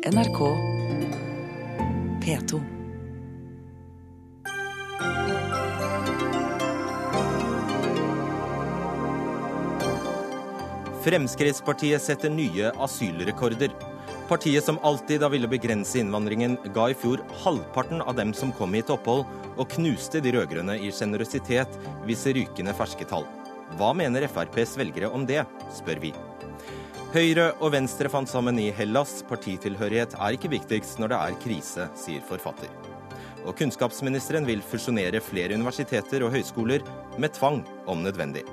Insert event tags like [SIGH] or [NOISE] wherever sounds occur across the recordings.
NRK P2. Fremskrittspartiet setter nye asylrekorder. Partiet som alltid har ville begrense innvandringen, ga i fjor halvparten av dem som kom hit opphold, og knuste de rød-grønne i sjenerøsitet, viser rykende ferske tall. Hva mener FrPs velgere om det, spør vi. Høyre og Venstre fant sammen i Hellas. Partitilhørighet er ikke viktigst når det er krise, sier forfatter. Og kunnskapsministeren vil fusjonere flere universiteter og høyskoler med tvang, om nødvendig.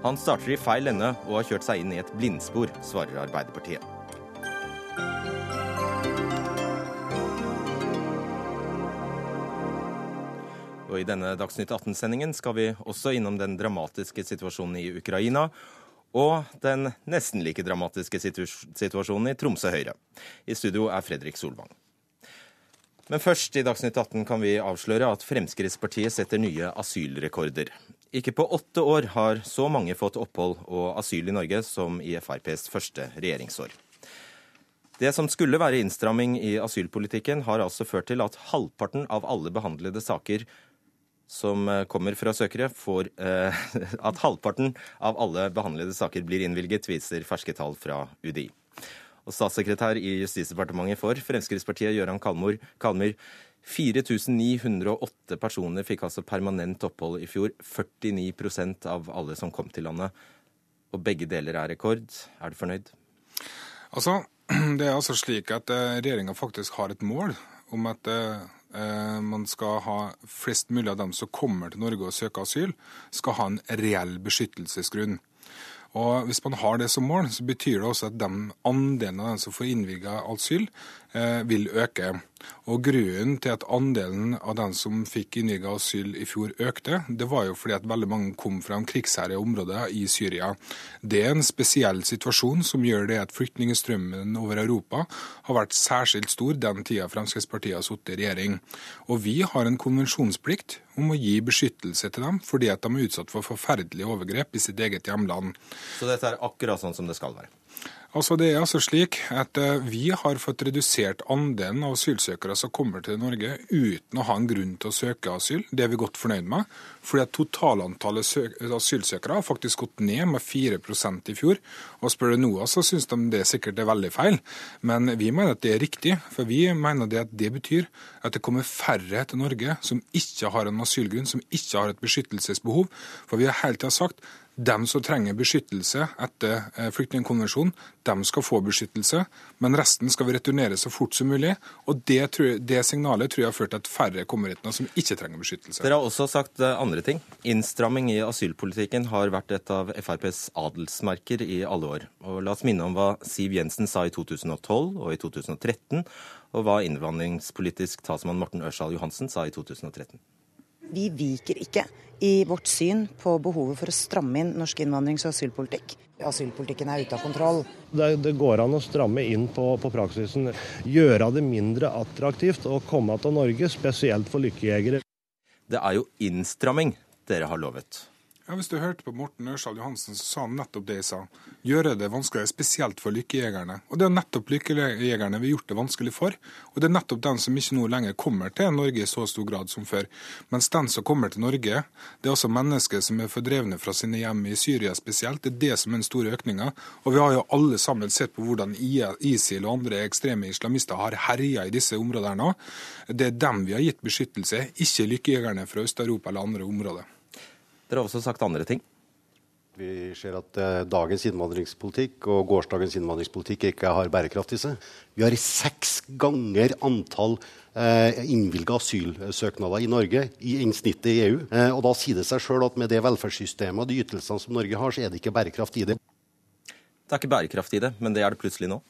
Han starter i feil ende og har kjørt seg inn i et blindspor, svarer Arbeiderpartiet. Og I denne Dagsnytt 18-sendingen skal vi også innom den dramatiske situasjonen i Ukraina og den nesten like dramatiske situasjonen i Tromsø Høyre. I studio er Fredrik Solvang. Men først i Dagsnytt 18 kan vi avsløre at Fremskrittspartiet setter nye asylrekorder. Ikke på åtte år har så mange fått opphold og asyl i Norge som i FrPs første regjeringsår. Det som skulle være innstramming i asylpolitikken, har altså ført til at halvparten av alle behandlede saker som eh, kommer fra søkere, får eh, [LAUGHS] At halvparten av alle behandlede saker blir innvilget, viser ferske tall fra UDI. Og Statssekretær i Justisdepartementet for Fremskrittspartiet, Gøran Kalmyr, 4908 personer fikk altså permanent opphold i fjor. 49% av alle som kom til landet. Og begge deler er rekord. Er du fornøyd? Altså, [CLEARS THROAT] Det er altså slik at eh, regjeringa faktisk har et mål om at eh, man skal ha flest mulig av dem som kommer til Norge og søker asyl, skal ha en reell beskyttelsesgrunn. Og Hvis man har det som mål, så betyr det også at den andelen av dem som får innvilga asyl, eh, vil øke. Og Grunnen til at andelen av den som fikk innvilget asyl i fjor økte, det var jo fordi at veldig mange kom fra krigsherjede områder i Syria. Det er en spesiell situasjon som gjør det at flyktningstrømmen over Europa har vært særskilt stor den tida Fremskrittspartiet har sittet i regjering. Og vi har en konvensjonsplikt om å gi beskyttelse til dem fordi at de er utsatt for forferdelige overgrep i sitt eget hjemland. Så dette er akkurat sånn som det skal være? Altså Det er altså slik at eh, Vi har fått redusert andelen av asylsøkere som kommer til Norge uten å ha en grunn til å søke asyl. Det er vi godt fornøyd med. fordi at Totalantallet asylsøkere har faktisk gått ned med 4% i fjor. Og Spør du NOAS, så syns de det sikkert er veldig feil. Men vi mener at det er riktig. For vi mener det at det betyr at det kommer færre til Norge som ikke har en asylgrunn, som ikke har et beskyttelsesbehov. For vi har hele tida sagt de som trenger beskyttelse etter eh, flyktningkonvensjonen, dem skal få beskyttelse, men resten skal vi returnere så fort som mulig. Og Det, jeg, det signalet tror jeg har ført til at færre kommer hit nå som ikke trenger beskyttelse. Dere har også sagt eh, andre ting. Innstramming i asylpolitikken har vært et av FrPs adelsmerker i alle år. Og La oss minne om hva Siv Jensen sa i 2012 og i 2013, og hva innvandringspolitisk talsmann Morten Ørsal Johansen sa i 2013. Vi viker ikke i vårt syn på behovet for å stramme inn norsk innvandrings- og asylpolitikk. Asylpolitikken er ute av kontroll. Det, det går an å stramme inn på, på, praksisen. Gjøre det mindre attraktivt å komme til Norge, spesielt for lykkejegere. Det er jo innstramming dere har lovet. Ja, Hvis du hørte på Morten Ørsal Johansen, så sa han nettopp det jeg sa. Gjøre det vanskeligere, spesielt for lykkejegerne. Og det er nettopp lykkejegerne vi har gjort det vanskelig for. Og det er nettopp den som ikke nå lenger kommer til Norge i så stor grad som før. Mens den som kommer til Norge, det er også mennesker som er fordrevne fra sine hjem i Syria spesielt. Det er det som er den store økninga. Og vi har jo alle sammen sett på hvordan ISIL og andre ekstreme islamister har herja i disse områdene. Det er dem vi har gitt beskyttelse, ikke lykkejegerne fra Øst-Europa eller andre områder. Dere har også sagt andre ting. Vi ser at eh, dagens innvandringspolitikk og gårsdagens innvandringspolitikk ikke har bærekraft i seg. Vi har seks ganger antall eh, innvilga asylsøknader i Norge i snittet i EU. Eh, og da sier det seg sjøl at med det velferdssystemet og de ytelsene som Norge har, så er det ikke bærekraft i det. Det er ikke bærekraft i det, men det er det plutselig nå?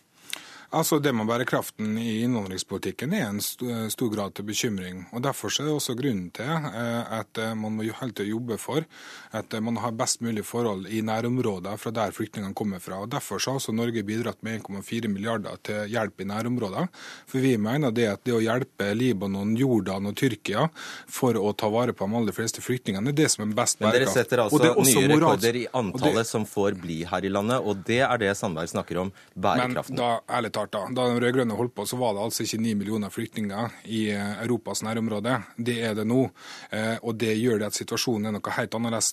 Altså, Det med bærekraften i innvandringspolitikken er en stor grad til bekymring. og Derfor er det også grunnen til eh, at eh, man må hele tiden jobbe for at eh, man har best mulig forhold i nærområder fra der flyktningene kommer fra. og Derfor har også Norge bidratt med 1,4 milliarder til hjelp i nærområder. For vi mener det at det å hjelpe Libanon, Jordan og Tyrkia for å ta vare på de aller fleste flyktningene, er det som er best bærekraft. Men dere setter altså nye rekorder i antallet det... som får bli her i landet, og det er det Sandberg snakker om, bærekraften. Men da, ærlig talt, klart Da de rød-grønne holdt på, så var det altså ikke 9 millioner flyktninger i eh, Europas nærområde. Det er det nå. Eh, og det gjør det at situasjonen er noe helt annerledes.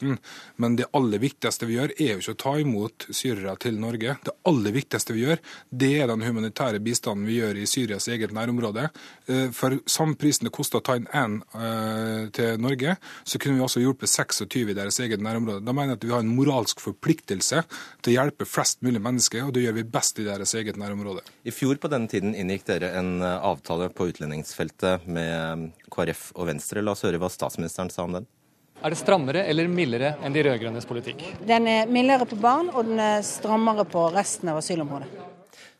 Men det aller viktigste vi gjør, er jo ikke å ta imot syrere til Norge. Det aller viktigste vi gjør, det er den humanitære bistanden vi gjør i Syrias eget nærområde. Eh, for samme prisen det koster å ta inn én til Norge, så kunne vi også hjulpet 26 i deres eget nærområde. Da mener jeg at vi har en moralsk forpliktelse til å hjelpe flest mulig mennesker, og det gjør vi best i deres eget nærområde. I fjor på denne tiden inngikk dere en eh, avtale på utlendingsfeltet med eh, KrF og Venstre. La oss høre hva statsministeren sa om den. Er det strammere eller mildere enn de rød-grønnes politikk? Den er mildere på barn, og den er strammere på resten av asylområdet.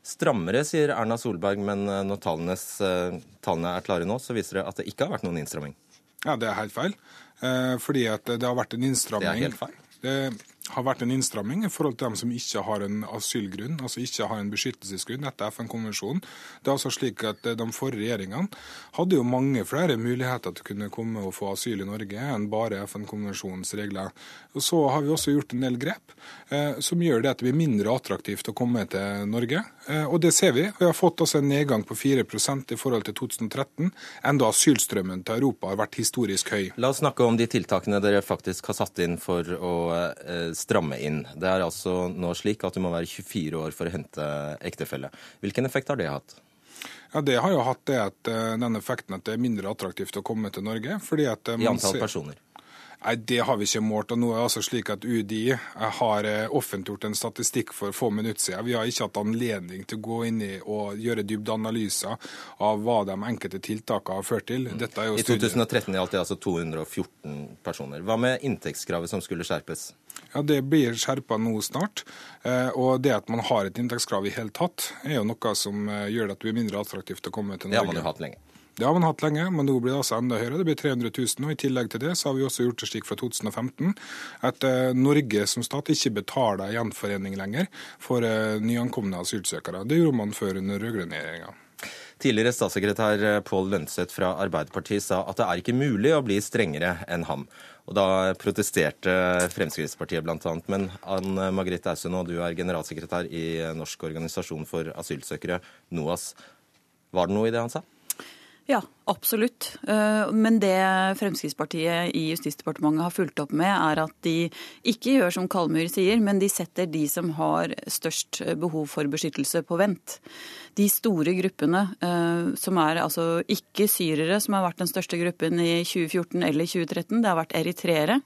Strammere, sier Erna Solberg, men eh, når tallenes, tallene er klare nå, så viser det at det ikke har vært noen innstramming. Ja, det er helt feil. Fordi at det har vært en innstramming. Det er helt feil. Det har vært en innstramming i forhold til dem som ikke har en asylgrunn, altså ikke har en beskyttelsesgrunn etter FN-konvensjonen. Det er altså slik at De forrige regjeringene hadde jo mange flere muligheter til å kunne komme og få asyl i Norge enn bare FN-konvensjonens regler. Og Så har vi også gjort en del grep eh, som gjør det at det blir mindre attraktivt å komme til Norge. Eh, og det ser vi. Vi har fått også en nedgang på 4% i forhold til 2013, enda asylstrømmen til Europa har vært historisk høy. La oss snakke om de tiltakene dere faktisk har satt inn for å eh, stramme inn. Det er altså nå slik at du må være 24 år for å hente ektefelle. Hvilken effekt har det hatt? Ja, Det har jo hatt det at, eh, den effekten at det er mindre attraktivt å komme til Norge. fordi at I antall personer? Nei, Det har vi ikke målt. og nå er det altså slik at UDI har eh, offentliggjort en statistikk for få minutter siden. Vi har ikke hatt anledning til å gå inn i og gjøre dybdeanalyser av hva de enkelte tiltakene har ført til. I 2013 gjaldt det altså 214 personer. Hva med inntektskravet som skulle skjerpes? Ja, Det blir skjerpa nå snart. Eh, og det at man har et inntektskrav i hele tatt, er jo noe som gjør gjør at det blir mindre attraktivt å komme til Norge. Det har man jo hatt lenge. Det har man hatt lenge, men nå blir det altså enda høyere. Det blir 300 000. Og I tillegg til det så har vi også gjort det slik fra 2015 at eh, Norge som stat ikke betaler gjenforening lenger for eh, nyankomne asylsøkere. Det gjorde man før under rød-grønn regjeringa. Tidligere statssekretær eh, Pål Lønseth fra Arbeiderpartiet sa at det er ikke mulig å bli strengere enn ham. Og Da protesterte Fremskrittspartiet bl.a. Men Ann Margrethe Ausen, du er generalsekretær i Norsk organisasjon for asylsøkere, NOAS. Var det noe i det han sa? Ja, absolutt. Eh, men det Fremskrittspartiet i Justisdepartementet har fulgt opp med, er at de ikke gjør som Kalmyr sier, men de setter de som har størst behov for beskyttelse, på vent. De store gruppene, eh, som er altså ikke syrere, som har vært den største gruppen i 2014 eller 2013, det har vært eritreere.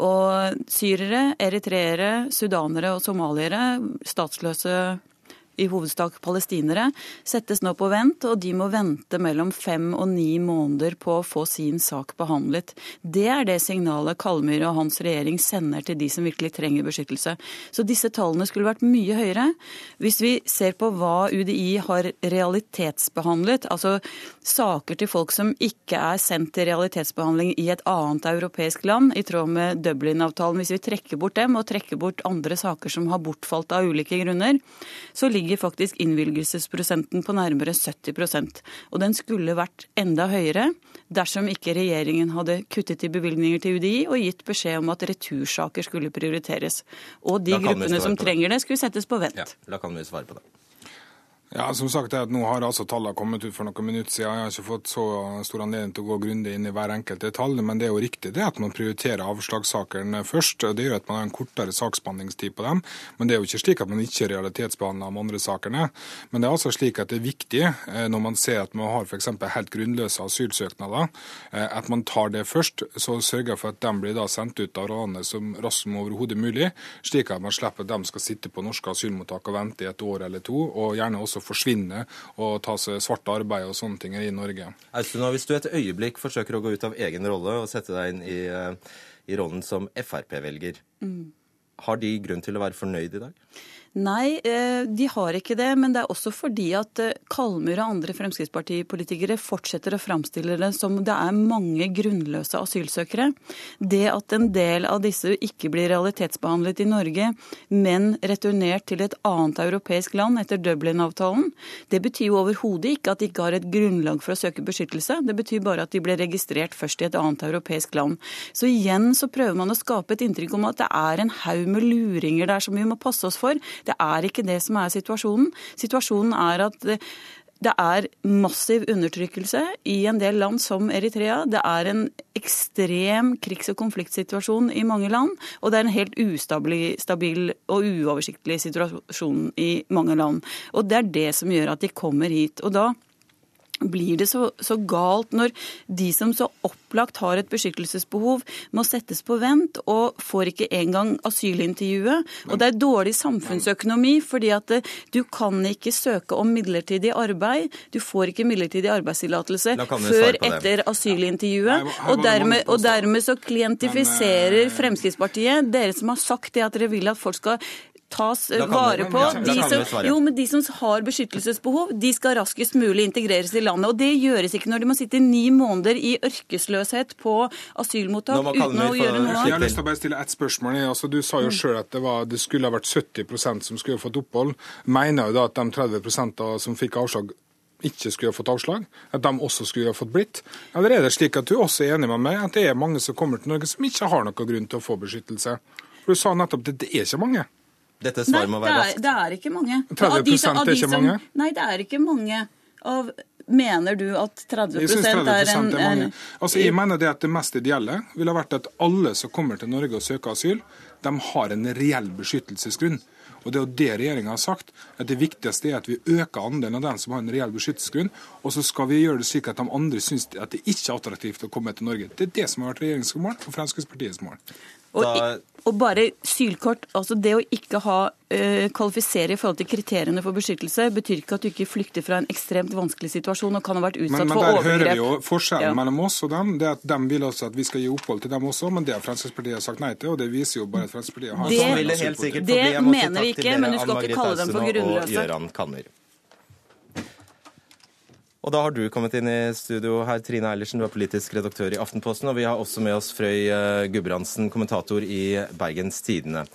Og syrere, eritreere, sudanere og somaliere, statsløse i hovedsak palestinere, settes nå på vent, og de må vente mellom fem og ni måneder på å få sin sak behandlet. Det er det signalet Kalmyr og hans regjering sender til de som virkelig trenger beskyttelse. Så disse tallene skulle vært mye høyere. Hvis vi ser på hva UDI har realitetsbehandlet, altså saker til folk som ikke er sendt til realitetsbehandling i et annet europeisk land, i tråd med Dublin-avtalen, hvis vi trekker bort dem og trekker bort andre saker som har bortfalt av ulike grunner, så ligger ligger faktisk innvilgelsesprosenten på nærmere 70% Og den skulle vært enda høyere dersom ikke regjeringen hadde kuttet i bevilgninger til UDI og gitt beskjed om at retursaker skulle prioriteres. Og de gruppene som trenger det, skulle settes på vent. Ja, da kan vi svare på det. Ja, som sagt, er at Nå har altså tallene kommet ut for noen minutter siden. Jeg har ikke fått så stor anledning til å gå grundig inn i hver enkelt detalj. Men det er jo riktig det at man prioriterer avslagssakene først. Det gjør at man har en kortere saksbehandlingstid på dem. Men det er jo ikke slik at man ikke realitetsbehandler de andre sakene. Men det er altså slik at det er viktig eh, når man ser at man har f.eks. helt grunnløse asylsøknader, eh, at man tar det først. Så sørger for at de blir da sendt ut av landet så raskt som overhodet mulig, slik at man slipper at de skal sitte på norske asylmottak og vente i et år eller to. og gjerne også forsvinne og ta seg svart arbeid og sånne ting i Norge. Austun, hvis du et øyeblikk forsøker å gå ut av egen rolle og sette deg inn i, eh, i rollen som Frp-velger, mm. har de grunn til å være fornøyd i dag? Nei, eh, de har ikke det. Men det er også fordi at Kalmur Kalmyr og andre Fremskrittspartipolitikere fortsetter å framstille det som det er mange grunnløse asylsøkere. Det at en del av disse ikke blir realitetsbehandlet i Norge, men returnert til et annet europeisk land etter Dublin-avtalen, det betyr jo overhodet ikke at de ikke har et grunnlag for å søke beskyttelse. Det betyr bare at de ble registrert først i et annet europeisk land. Så igjen så prøver man å skape et inntrykk om at det er en haug med luringer der som vi må passe oss for. Det er ikke det som er situasjonen. Situasjonen er at det er massiv undertrykkelse i en del land som Eritrea. Det er en ekstrem krigs- og konfliktsituasjon i mange land. Og det er en helt ustabil og uoversiktlig situasjon i mange land. Og det er det som gjør at de kommer hit. Og da blir det så, så, galt når de som så opplagt har et beskyttelsesbehov, må settes på vent og får ikke engang asylintervjuet. Og det er dårlig samfunnsøkonomi, fordi at eh, du kan ikke søke om midlertidig arbeid. Du får ikke midlertidig arbeidstillatelse før etter asylintervjuet. Og dermed, og dermed så klientifiserer eh, Fremskrittspartiet, dere som har sagt det at dere vil at folk skal tas vare på. De som, jo, men de som har beskyttelsesbehov, de skal raskest mulig integreres i landet. Og det gjøres ikke når de må sitte ni måneder i ørkesløshet på asylmottak uten å gjøre noe Jeg har lyst til å bare stille ett spørsmål. Altså, du sa jo sjøl at det, var, det, skulle ha vært 70% som skulle ha fått opphold. Mener jo da at de 30% som fikk avslag, ikke skulle ha fått avslag, at de også skulle ha fått blitt? Eller er det slik at du også er enig med meg at det er mange som kommer til Norge som ikke har noen grunn til å få beskyttelse? For Du sa nettopp at det er ikke mange. Dette svaret må være raskt. Nei, det er ikke mange. 30 de, er ikke mange? Nei, det er ikke mange. Av, mener du at 30, jeg 30 er en, er mange. Altså, jeg mener det at det mest ideelle ville vært at alle som kommer til Norge og søker asyl, de har en reell beskyttelsesgrunn. Og Det er jo det regjeringa har sagt. at Det viktigste er at vi øker andelen av dem som har en reell beskyttelsesgrunn. Og så skal vi gjøre det slik at de andre syns at det ikke er attraktivt å komme til Norge. Det er det som har vært regjeringens mål og Fremskrittspartiets mål. Og, og, bare sylkort, altså Det å ikke ha uh, kvalifisere i forhold til kriteriene for beskyttelse, betyr ikke at du ikke flykter fra en ekstremt vanskelig situasjon og kan ha vært utsatt men, men for overgrep. Men der hører vi jo forskjellen ja. mellom oss og dem. det er at De vil også at vi skal gi opphold til dem også, men det har Fremskrittspartiet sagt nei til. og Det viser jo bare at Fremskrittspartiet har Det, det, det mener vi ikke, men du skal ikke kalle dem for grunnløse. Og da har du kommet inn i studio her, Trine Eilertsen, du er politisk redaktør i Aftenposten. Og vi har også med oss Frøy eh, Gudbrandsen, kommentator i Bergens Tidende.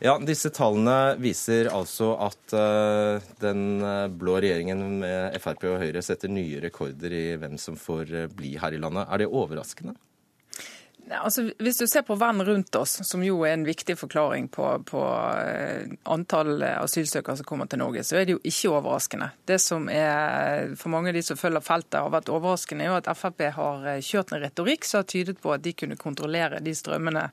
Ja, Disse tallene viser altså at uh, den eh, blå regjeringen med Frp og Høyre setter nye rekorder i hvem som får bli her i landet. Er det overraskende? Altså, hvis du ser på verden rundt oss, som jo er en viktig forklaring på, på eh, antall asylsøkere som kommer til Norge, så er det jo ikke overraskende. Det som er for mange av de som følger feltet har vært overraskende, er jo at Frp har eh, kjørt en retorikk som har tydet på at de kunne kontrollere de strømmene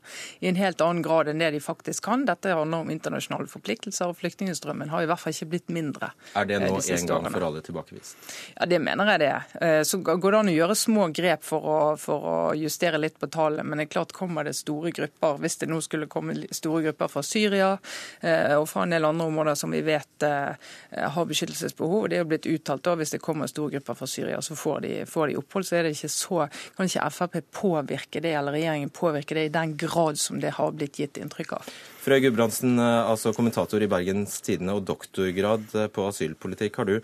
i en helt annen grad enn det de faktisk kan. Dette handler om internasjonale forpliktelser, og flyktningstrømmen har i hvert fall ikke blitt mindre. Er det nå de en gang årene. for alle tilbakevist? Ja, det mener jeg det er. Så går det an å gjøre små grep for å, for å justere litt på tallet men det er klart kommer det store grupper, hvis det nå skulle komme store grupper fra Syria eh, og fra en del andre områder som vi vet eh, har beskyttelsesbehov, det er jo blitt uttalt da, hvis det kommer store grupper fra Syria, så får de, får de opphold, så er det ikke så Kan ikke Frp påvirke det, eller regjeringen påvirke det i den grad som det har blitt gitt inntrykk av? Frøy Gudbrandsen, eh, altså kommentator i Bergens Tidende og doktorgrad på asylpolitikk. Har du,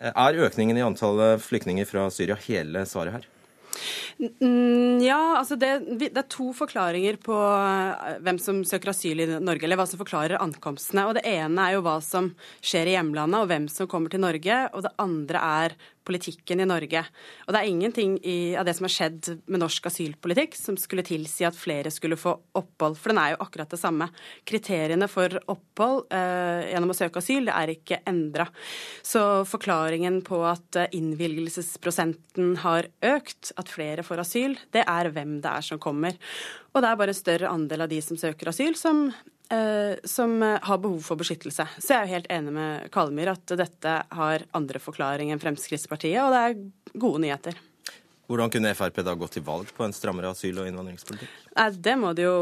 er økningen i antallet flyktninger fra Syria hele svaret her? Ja, altså det, det, er to forklaringer på eh, hvem som søker asyl i Norge, eller hva som forklarer ankomstene. Og Det ene er jo hva som skjer i hjemlandet, og hvem som kommer til Norge. Og det andre er politikken i Norge. Og det er ingenting i, av det som har skjedd med norsk asylpolitikk som skulle tilsi at flere skulle få opphold, for den er jo akkurat det samme. Kriteriene for opphold eh, gjennom å søke asyl det er ikke endra. Så forklaringen på at eh, innvilgelsesprosenten har økt, at flere får asyl, det er hvem det er som kommer. Og det er bare en større andel av de som søker asyl, som Eh, som har behov for beskyttelse. Så jeg er jo helt enig med Kalmyr at dette har andre forklaring enn Fremskrittspartiet, og det er gode nyheter. Hvordan kunne Frp da gå til valg på en strammere asyl- og innvandringspolitikk? Nei, Det må de jo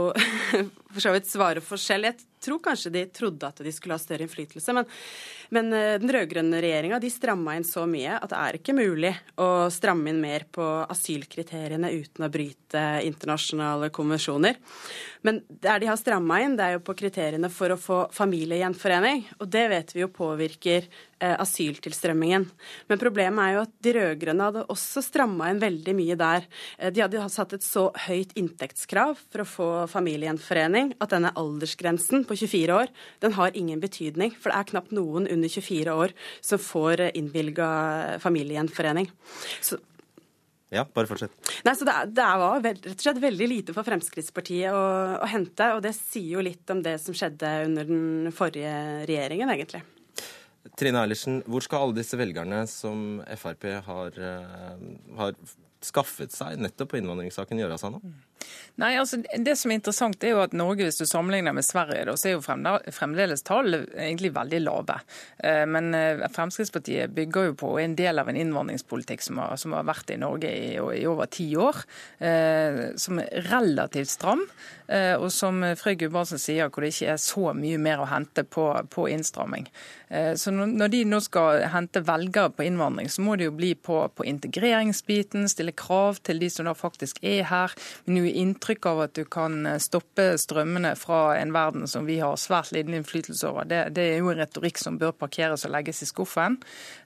[LAUGHS] for så vidt svare for selv. Jeg tror kanskje de trodde at de skulle ha større innflytelse. Men, men eh, den rød-grønne regjeringa stramma inn så mye at det er ikke mulig å stramme inn mer på asylkriteriene uten å bryte internasjonale konvensjoner. Men der de har stramma inn, det er jo på kriteriene for å få familiegjenforening. Og det vet vi jo påvirker eh, asyltilstrømmingen. Men problemet er jo at de rød-grønne hadde også stramma inn veldig mye der. Eh, de hadde satt et så høyt inntektskrav for å få familiegjenforening at denne aldersgrensen på 24 år, den har ingen betydning. For det er knapt noen under 24 år som får eh, innvilga familiegjenforening. Så Ja, bare fortsett. Nei, så Det, det var rett og slett veldig lite for Fremskrittspartiet å, å, hente. Og det sier jo litt om det som skjedde under den forrige regjeringen, egentlig. Trine Eilertsen, hvor skal alle disse velgerne som Frp har, har skaffet seg nettopp på innvandringssaken, gjøre av seg nå? Nei, altså Det som er interessant, er jo at Norge, hvis du sammenligner med Sverige, da, så er jo fremdeles tall egentlig veldig lave. Eh, men eh, Fremskrittspartiet bygger jo på en del av en innvandringspolitikk som har, som har vært i Norge i, i over ti år, eh, som er relativt stram. Og som Frøy Gudbrandsen sier, hvor det ikke er så mye mer å hente på, på innstramming. Så når de nå skal hente velgere på innvandring, så må det jo bli på, på integreringsbiten, stille krav til de som da faktisk er her. Men jo inntrykk av at du kan eh, stoppe strømmene fra en verden som vi har svært liten innflytelse over. Det, det er jo en retorikk som bør parkeres og legges i skuffen.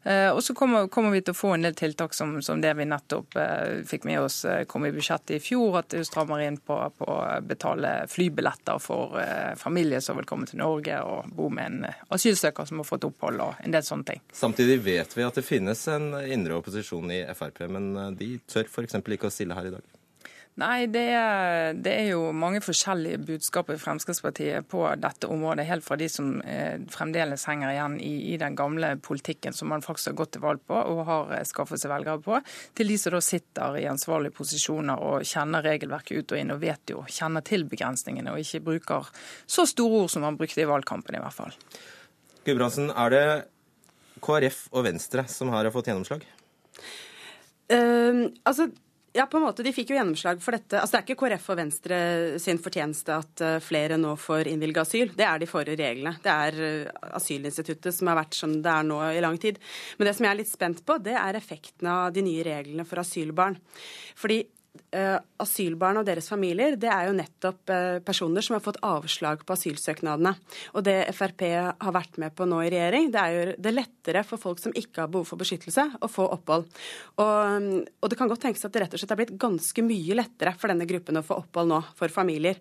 Eh, og så kommer, kommer, vi til å få en del tiltak som, som det vi nettopp eh, fikk med oss kom i budsjettet i fjor, at du strammer inn på å betale flybilletter for familier som vil komme til Norge og bo med en asylsøker som har fått opphold og en del sånne ting. Samtidig vet vi at det finnes en indre opposisjon i Frp, men de tør f.eks. ikke å stille her i dag. Nei, det er, det er, jo mange forskjellige budskap i Fremskrittspartiet på dette området. Helt fra de som eh, fremdeles henger igjen i, i, den gamle politikken som man faktisk har gått til valg på og har eh, skaffet seg velgere på, til de som da sitter i ansvarlige posisjoner og kjenner regelverket ut og inn og vet jo, kjenner til begrensningene og ikke bruker så store ord som man brukte i valgkampen i hvert fall. Gudbrandsen, er det KrF og Venstre som her har fått gjennomslag? Uh, altså, ja, på en måte. De fikk jo gjennomslag for dette. Altså, Det er ikke KrF og Venstre sin fortjeneste at eh, flere nå får innvilga asyl. Det er de forrige reglene. Det er eh, asylinstituttet som har vært som det er nå i lang tid. Men det som jeg er litt spent på, det er effekten av de nye reglene for asylbarn. Fordi Uh, asylbarn og deres familier, det er jo nettopp eh, personer som har fått avslag på asylsøknadene. Og det Frp har vært med på nå i regjering, det er jo det lettere for folk som ikke har behov for beskyttelse, å få opphold. Og, um, og det kan godt tenkes at det rett og slett har blitt ganske mye lettere for denne gruppen å få opphold nå, for familier.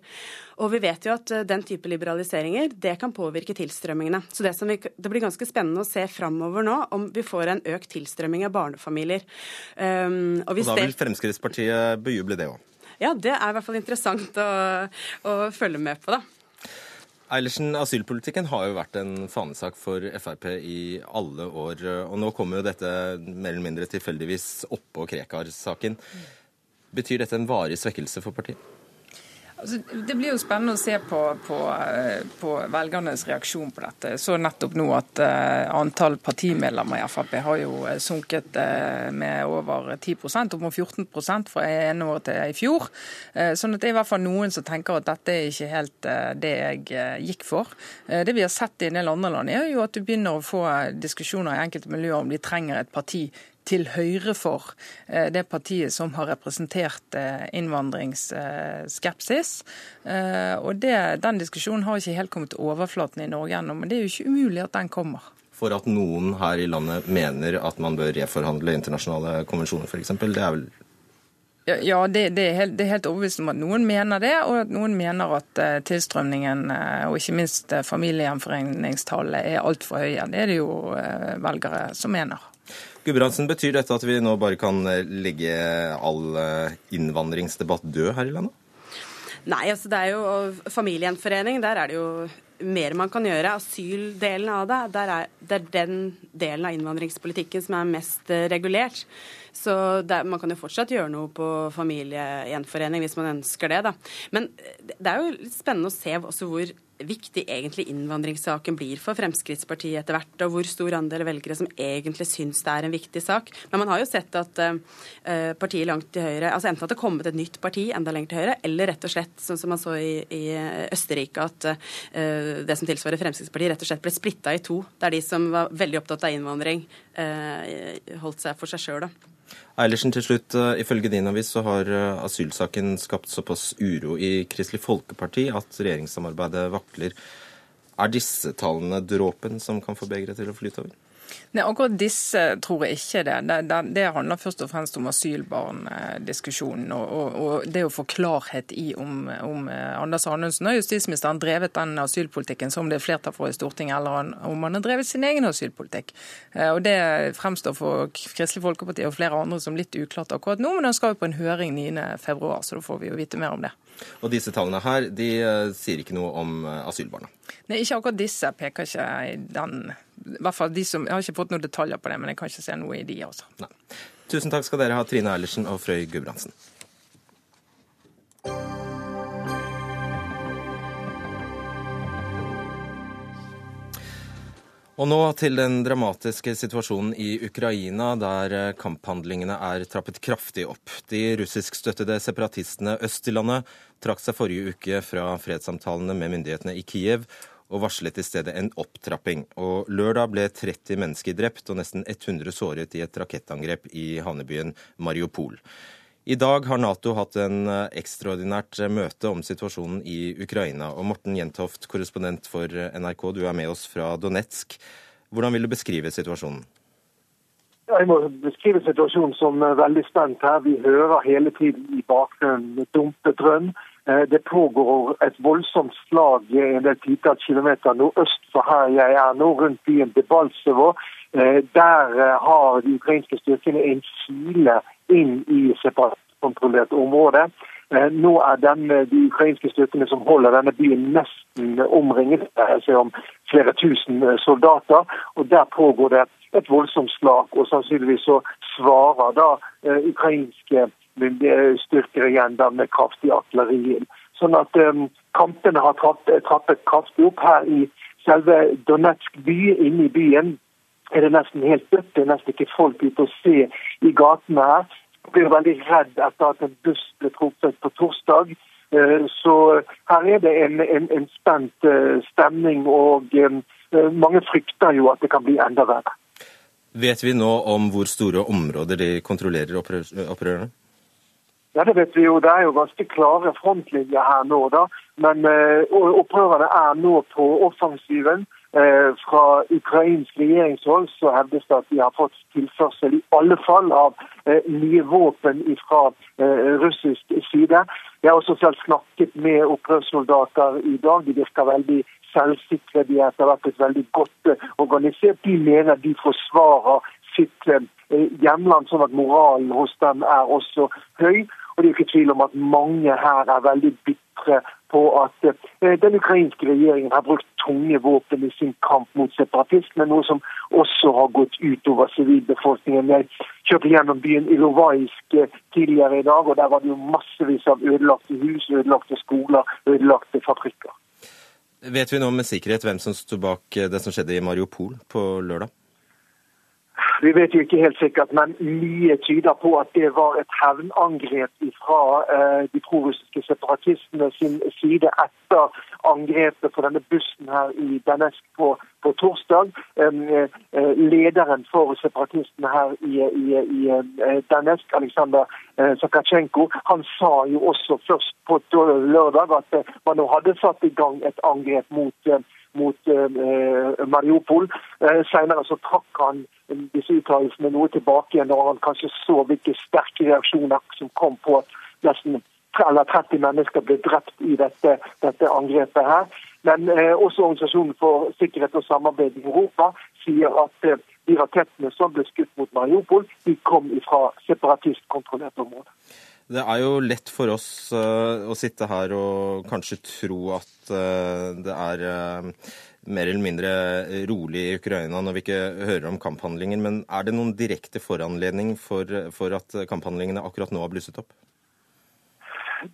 Og vi vet jo at uh, den type liberaliseringer, det kan påvirke tilstrømmingene. Så det, vi, det blir ganske spennende å se framover nå om vi får en økt tilstrømming av barnefamilier. Um, og, og da vil Fremskrittspartiet bejuble det òg? Ja, det er i hvert fall interessant å, å følge med på, da. Eilertsen, asylpolitikken har jo vært en fanesak for Frp i alle år. Og nå kommer jo dette mer eller mindre tilfeldigvis oppå Krekar-saken. Betyr dette en varig svekkelse for partiet? Altså, det blir jo spennende å se på, på, eh, på, velgernes reaksjon på dette. Så nettopp nå at uh, antall partimedlemmer i Frp har jo eh, sunket uh, med over 10% opp mot 14 fra ene året til i fjor. Uh, sånn at det er i hvert fall noen som tenker at dette er ikke helt det jeg gikk for. det vi har sett i en del andre land, er jo at du begynner å få diskusjoner i enkelte miljøer om de trenger et parti til høyre for eh, det partiet som har representert eh, innvandringsskepsis. Eh, og det, Den diskusjonen har ikke helt kommet til overflaten i Norge ennå, men det er jo ikke umulig at den kommer. For at noen her i landet mener at man bør reforhandle internasjonale konvensjoner f.eks., det er vel ja, det, det, er helt, det, er helt, overbevist om at noen mener det, og at noen mener at tilstrømningen og ikke minst familiegjenforeningstallet er altfor høye. Det er det jo velgere som mener. Gudbrandsen, betyr dette at vi nå bare kan eh, legge all eh, innvandringsdebatt død her i landet? Nei, altså det er jo familiegjenforening. Der er det jo mer man kan gjøre. Asyldelen av det, er, det er den delen av innvandringspolitikken som er mest eh, regulert. Så det, man kan jo fortsatt gjøre noe på familiegjenforening hvis man ønsker det, da. Men det er jo litt spennende å se også hvor viktig egentlig innvandringssaken blir for Fremskrittspartiet etter hvert, og hvor stor andel velgere som egentlig syns det er en viktig sak. Men man har jo sett at uh, partiet langt til høyre altså Enten at det har kommet et nytt parti enda lenger til høyre, eller rett og slett, sånn som man så i, i Østerrike, at uh, det som tilsvarer Fremskrittspartiet, rett og slett ble splitta i to. Det er de som var veldig opptatt av innvandring, uh, holdt seg for seg sjøl. Eilertsen, til slutt. Eh, ifølge din avis så har eh, asylsaken skapt såpass uro i Kristelig Folkeparti at regjeringssamarbeidet vakler. Er disse tallene dråpen som kan få begeret til å flyte over? Nei, Akkurat disse tror jeg ikke det. Det, det, det handler først og fremst om asylbarndiskusjonen. Og, og, og, det å få klarhet i om, om eh, Anders Anundsen og justisministeren drevet den asylpolitikken som det er flertall for i Stortinget, eller om han har drevet sin egen asylpolitikk. Eh, og Det fremstår for Kristelig Folkeparti og flere andre som litt uklart akkurat nå, men han skal jo på en høring 9.2, så da får vi jo vite mer om det. Og disse tallene her, de uh, sier ikke noe om asylbarna? Nei, ikke akkurat disse peker ikke i den hvert fall de som, Jeg har ikke fått noen detaljer på det, men jeg kan ikke se noe i de. også. Nei. Tusen takk skal dere ha, Trine Eilertsen og Frøy Gudbrandsen. Og nå til den dramatiske situasjonen i Ukraina, der eh, kamphandlingene er trappet kraftig opp. De russiskstøttede separatistene øst i landet trakk seg forrige uke fra fredssamtalene med myndighetene i Kiev, og varslet i stedet en opptrapping. Og Lørdag ble 30 mennesker drept og nesten 100 såret i et rakettangrep i havnebyen Mariupol. I dag har Nato hatt en eh, ekstraordinært eh, møte om situasjonen i Ukraina. Og Morten Jentoft, korrespondent for eh, NRK, du er med oss fra Donetsk. Hvordan vil du beskrive situasjonen? Jeg må beskrive situasjonen som veldig spent her. Vi hører hele tiden i bakgrunnen dumpet drønn. Det pågår et voldsomt slag en del titalls kilometer nordøst for her jeg er nå, rundt byen Debalsevo. Der har de ukrainske styrkene en kile inn i separatkontrollert område. Eh, nå er den, eh, de ukrainske styrkene som holder denne byen nesten omringet. Jeg ser om flere tusen eh, soldater. og Der pågår det et voldsomt slag. og Sannsynligvis så svarer da ukrainske styrker igjen da med kraftig artillerien. Sånn at um, kampene har trappet, trappet kraftig opp her i selve Donetsk by, inne i byen er det nesten helt dødt. Det er nesten ikke folk ute å se i gatene her. Jeg blir veldig redd etter at en buss ble truffet på torsdag. Eh, så her er det en, en, en spent eh, stemning, og eh, mange frykter jo at det kan bli enda verre. Vet vi nå om hvor store områder de kontrollerer opprørerne? Ja, Det vet vi jo. Det er jo ganske klare frontlinjer her nå. da. Men opprørerne er nå på offensiven. Eh, fra ukrainsk regjeringshold så hevdes det at de har fått tilførsel i alle fall av eh, nye våpen fra eh, russisk side. Jeg har også selv snakket med opprørssoldater i dag. De virker veldig selvsikre. De har vært et veldig godt organisert. De mener de forsvarer sitt hjemland, sånn at moralen hos dem er også høy. Og det er ikke tvil om at mange her er veldig bitre på at eh, den ukrainske regjeringen har brukt tunge våpen i sin kamp mot separatisme, noe som også har gått utover sivilbefolkningen. Jeg kjørte gjennom byen Ilovaisk eh, tidligere i dag, og der var det jo massevis av ødelagte hus, ødelagte skoler, ødelagte fabrikker. Vet vi nå med sikkerhet hvem som sto bak eh, det som skjedde i Mariupol på lørdag? Vi vet jo ikke helt sikkert, men mye tyder på at det var et hevnangrep fra eh, de prorussiske separatistene sin side etter angrepet på denne bussen her i Danesk på, på torsdag. Eh, lederen for separatistene her i, i, i Danesk, Aleksandr Sakachenko, han sa jo også først på lørdag at man nå hadde satt i gang et angrep mot mot eh, Mariupol. Eh, senere så trakk han disse uttalelsene noe tilbake når han kanskje så hvilke sterke reaksjoner som kom på at nesten eller 30 mennesker ble drept i dette, dette angrepet her. Men eh, også Organisasjonen for sikkerhet og samarbeid i Europa sier at eh, de rakettene som ble skutt mot Mariupol, de kom fra separatistkontrollerte område. Det er jo lett for oss uh, å sitte her og kanskje tro at uh, det er uh, mer eller mindre rolig i Ukraina når vi ikke hører om kamphandlinger. Men er det noen direkte foranledning for, for at kamphandlingene akkurat nå har blusset opp?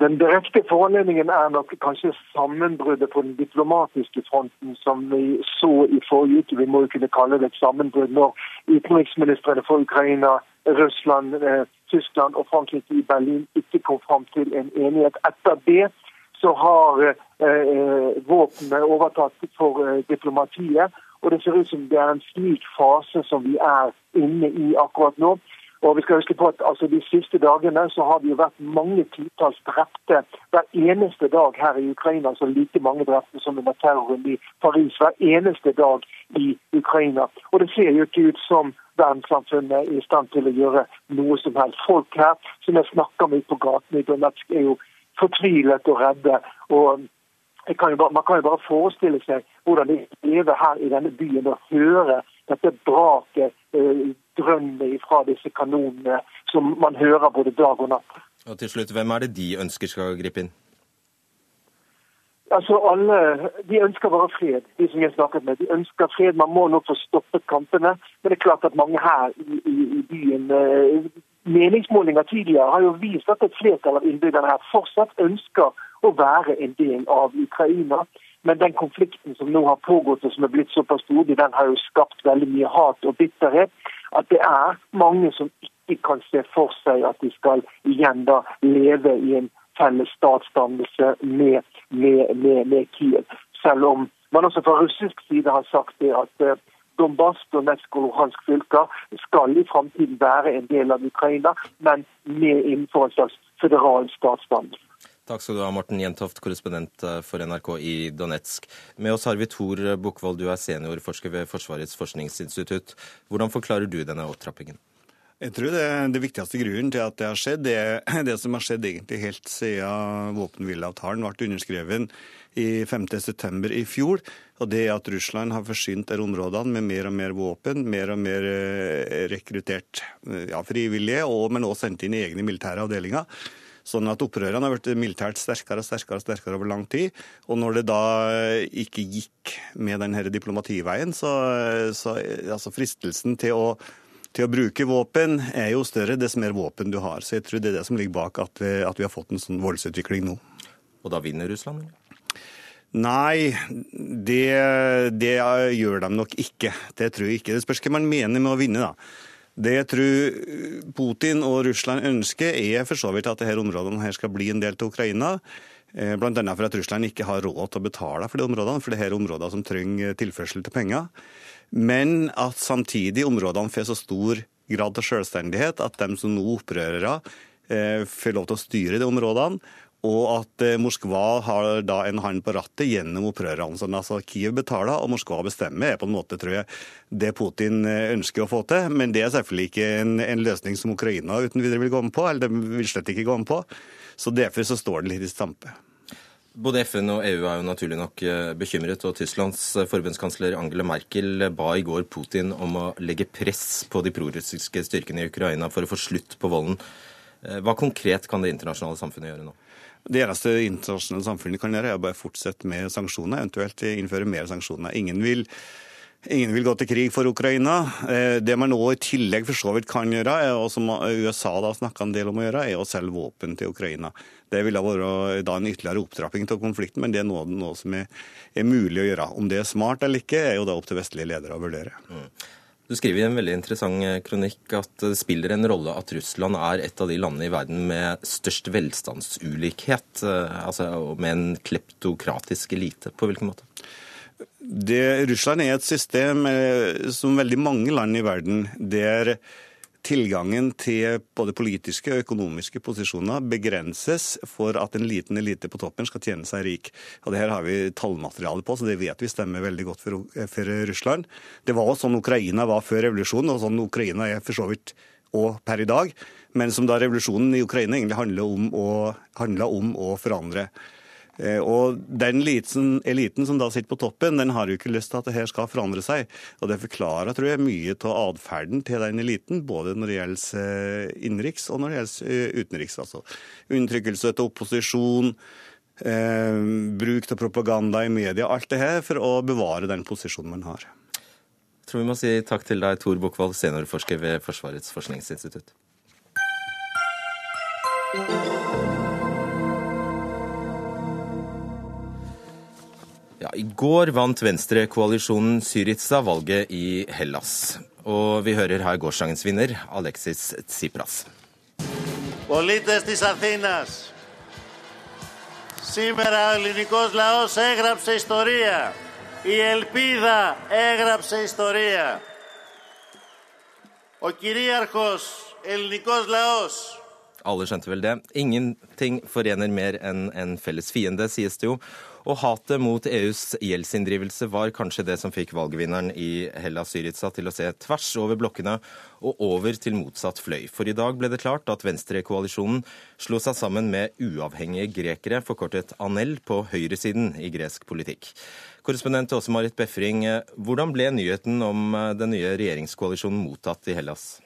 Den direkte foranledningen er nok kanskje sammenbruddet på den diplomatiske fronten som vi så i forrige uke. Vi må jo kunne kalle det et sammenbrudd når utenriksministrene for Ukraina, Russland, Tyskland og Frankrike i Berlin ikke kom fram til en enighet. Etter det så har eh, våpenet overtatt for eh, diplomatiet. Og det ser ut som det er en slik fase som vi er inne i akkurat nå. Og vi skal huske på at altså, De siste dagene så har det jo vært mange titalls drepte hver eneste dag her i Ukraina. altså Like mange drepte som under terroren i Paris hver eneste dag i Ukraina. Og Det ser jo ikke ut som verdenssamfunnet er i stand til å gjøre noe som helst. Folk her som jeg snakker med på gaten i Donetsk, er jo fortvilet og redde. og kan bare, man kan jo bare forestille seg hvordan de lever her i denne byen og høre dette braket, eh, drønnet fra disse kanonene som man hører både dag og natt. Og til slutt, Hvem er det de ønsker skal gripe inn? Altså alle, De ønsker bare fred, de som jeg snakket med. De ønsker fred. Man må nok få stoppet kampene. Men det er klart at mange her i, i, i byen eh, Meningsmålinger tidligere har jo vist at et flertall av innbyggerne her fortsatt ønsker å være en del av Ukraina. Men den konflikten som nå har pågått og som er blitt såpass stor, den har jo skapt veldig mye hat og bitterhet. At det er mange som ikke kan se for seg at de skal igjen da leve i en felles statsdannelse med, med, med, med Kiev. Selv om man også fra russisk side har sagt det at uh, Donbass, Donetsk og Luhansk fylker skal i framtiden være en del av Ukraina, men med innenfor en slags føderal statsdannelse. Takk skal du ha, Morten Jentoft, korrespondent eh, for NRK i Donetsk. Med oss har vi Tor Bukkvold, du er seniorforsker ved Forsvarets forskningsinstitutt. Hvordan forklarer du denne opptrappingen? Jeg tror det, det, viktigste grunnen til at det har skjedd, det det som har skjedd egentlig helt siden våpenhvileavtalen ble underskrevet i 5.9. i fjor. Og det er at Russland har forsynt disse områdene med mer og mer våpen, mer og mer eh, rekruttert ja, frivillige, og, men også sendt inn i egne militære avdelinger. Sånn at opprørerne har blitt militært sterkere og sterkere sterkere over lang tid. Og når det da ikke gikk med denne diplomativeien, så, så altså fristelsen til å til å bruke våpen er jo større dess mer våpen du har. Så jeg tror det er det som ligger bak at vi, at vi har fått en sånn voldsutvikling nå. Og da vinner Russland? Nei, det, det, gjør de nok ikke. Det tror jeg ikke. Det spørs hva man mener med å vinne, da. Det jeg tror Putin og Russland ønsker, er for så vidt at disse områdene her skal bli en del av Ukraina. Eh, Bl.a. for at Russland ikke har råd til å betale for de områdene, for det er områder som trenger tilførsel til penger. Men at samtidig områdene får så stor grad av selvstendighet at de som nå opprørere eh, får lov til å styre de områdene. Og at eh, Moskva har da en hånd på rattet gjennom opprørerne. Sånn altså Kiev betaler, og Moskva bestemmer, er på en måte, tror jeg, det Putin eh, ønsker å få til. Men det er selvfølgelig ikke en, en løsning som Ukraina uten videre vil gå med på. Eller de vil slett ikke gå med på. Så derfor så står det litt i stampe. Både FN og EU er jo naturlig nok eh, bekymret, og Tysklands eh, forbundskansler Angela Merkel ba i går Putin om å legge press på de prorussiske styrkene i Ukraina for å få slutt på volden. Eh, hva konkret kan det internasjonale samfunnet gjøre nå? Det eneste internasjonale samfunnet kan gjøre, er bare fortsette med sanksjoner, eventuelt innføre mer sanksjoner. Ingen vil Ingen vil gå til krig for Ukraina. Det man nå i tillegg for så vidt kan gjøre, og som USA da snakka en del om å gjøre, er å selge våpen til Ukraina. Det ville vært en ytterligere opptrapping av konflikten, men det er noe, noe som er, er, mulig å gjøre. Om det er smart eller ikke, er jo da opp til vestlige ledere å vurdere. Mm. Du skriver i en veldig interessant eh, kronikk at det spiller en rolle at Russland er et av de landene i verden med størst velstandsulikhet, eh, altså med en kleptokratisk elite. På hvilken måte? Det, Russland er et system eh, som veldig mange land i verden der tilgangen til både politiske og økonomiske posisjoner begrenses for at en liten elite på toppen skal tjene seg rik. Og Det her har vi tallmateriale på, så det vet vi stemmer veldig godt for, for Russland. Det var sånn Ukraina var før revolusjonen, og sånn Ukraina er for så vidt og per i dag. Men som da revolusjonen i Ukraina egentlig handla om, om å forandre. Eh, og Den eliten, eliten som da sitter på toppen, den har jo ikke lyst til at det her skal forandre seg. Og Det forklarer tror jeg, mye av atferden til den eliten, både når det gjelder eh, innenriks og når det gjelder eh, utenriks. Altså undertrykkelse til opposisjon, eh, bruk av propaganda i media, alt det her for å bevare den posisjonen man har. Jeg tror vi må si takk til deg, Tor Bukkvold, seniorforsker ved Forsvarets forskningsinstitutt. Ja, I går vant venstrekoalisjonen Syriza valget i Hellas. Og vi hører her gårsdagens vinner, Alexis Tsipras. Πολίτες της Αθήνας, σήμερα ο ελληνικός λαός έγραψε ιστορία. Η ελπίδα έγραψε ιστορία. Ο κυρίαρχος ελληνικός λαός. Alle skjønte vel det. Ingenting forener mer enn en felles fiende, sies det jo. Og hatet mot EUs gjeldsinndrivelse var kanskje det som fikk valgvinneren i Hellas Syriza til å se tvers over blokkene og over til motsatt fløy. For i dag ble det klart at venstrekoalisjonen slo seg sammen med uavhengige grekere, forkortet ANEL, på høyresiden i gresk politikk. Korrespondent Åse Marit Befring, hvordan ble nyheten om den nye regjeringskoalisjonen mottatt i Hellas?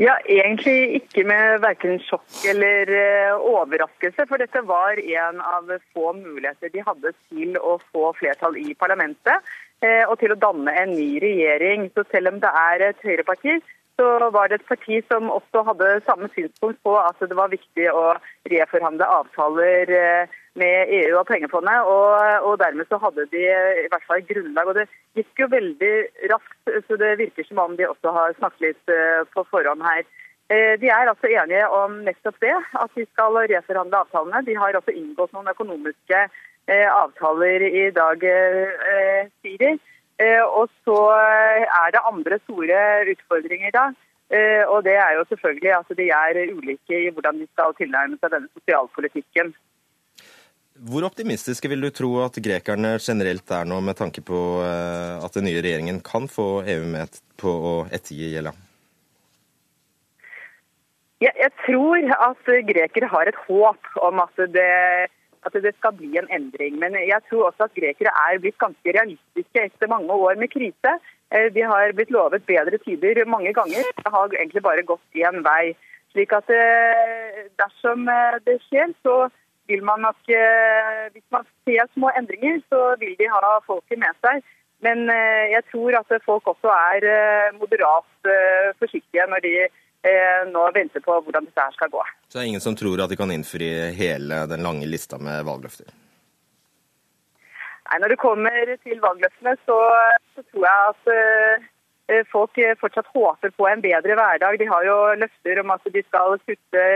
Ja, Egentlig ikke med verken sjokk eller uh, overraskelse. For dette var en av få muligheter de hadde til å få flertall i parlamentet. Uh, og til å danne en ny regjering. Så selv om det er et høyreparti, så var det et parti som også hadde samme synspunkt på at det var viktig å reforhandle avtaler uh, med EU og pengefondet. Og, og, dermed så hadde de i hvert fall grunnlag. Og det gikk jo veldig raskt, så det virker som om de også har snakket litt uh, på forhånd her. Uh, de er altså enige om nettopp det, at de skal reforhandle avtalene. De har også inngått noen økonomiske uh, avtaler i dag, sier de. Og så er det andre store utfordringer da. Og det er jo selvfølgelig at de er ulike i hvordan de skal tilnærme seg denne sosialpolitikken. Hvor optimistiske vil du tro at grekerne generelt er nå, med tanke på eh, at den nye regjeringen kan få EU med på å ettergi gjelda? Jeg, jeg tror at grekere har et håp om at det, at det, skal bli en endring. Men jeg tror også at grekere er blitt ganske realistiske etter mange år med krise. Eh, de har blitt lovet bedre tider mange ganger. Det har egentlig bare gått én vei. Slik at eh, dersom det skjer, så vil man nok eh, Hvis man ser små endringer, så vil de ha folket med seg. Men eh, jeg tror at folk også er eh, moderat forsiktige når de nå venter på hvordan dette her skal gå. Så det er ingen som tror at de kan innfri hele den lange lista med valgløfter? Nei, Når det kommer til valgløftene, så, så tror jeg at folk fortsatt håper på en bedre hverdag. De har jo løfter om at de skal kutte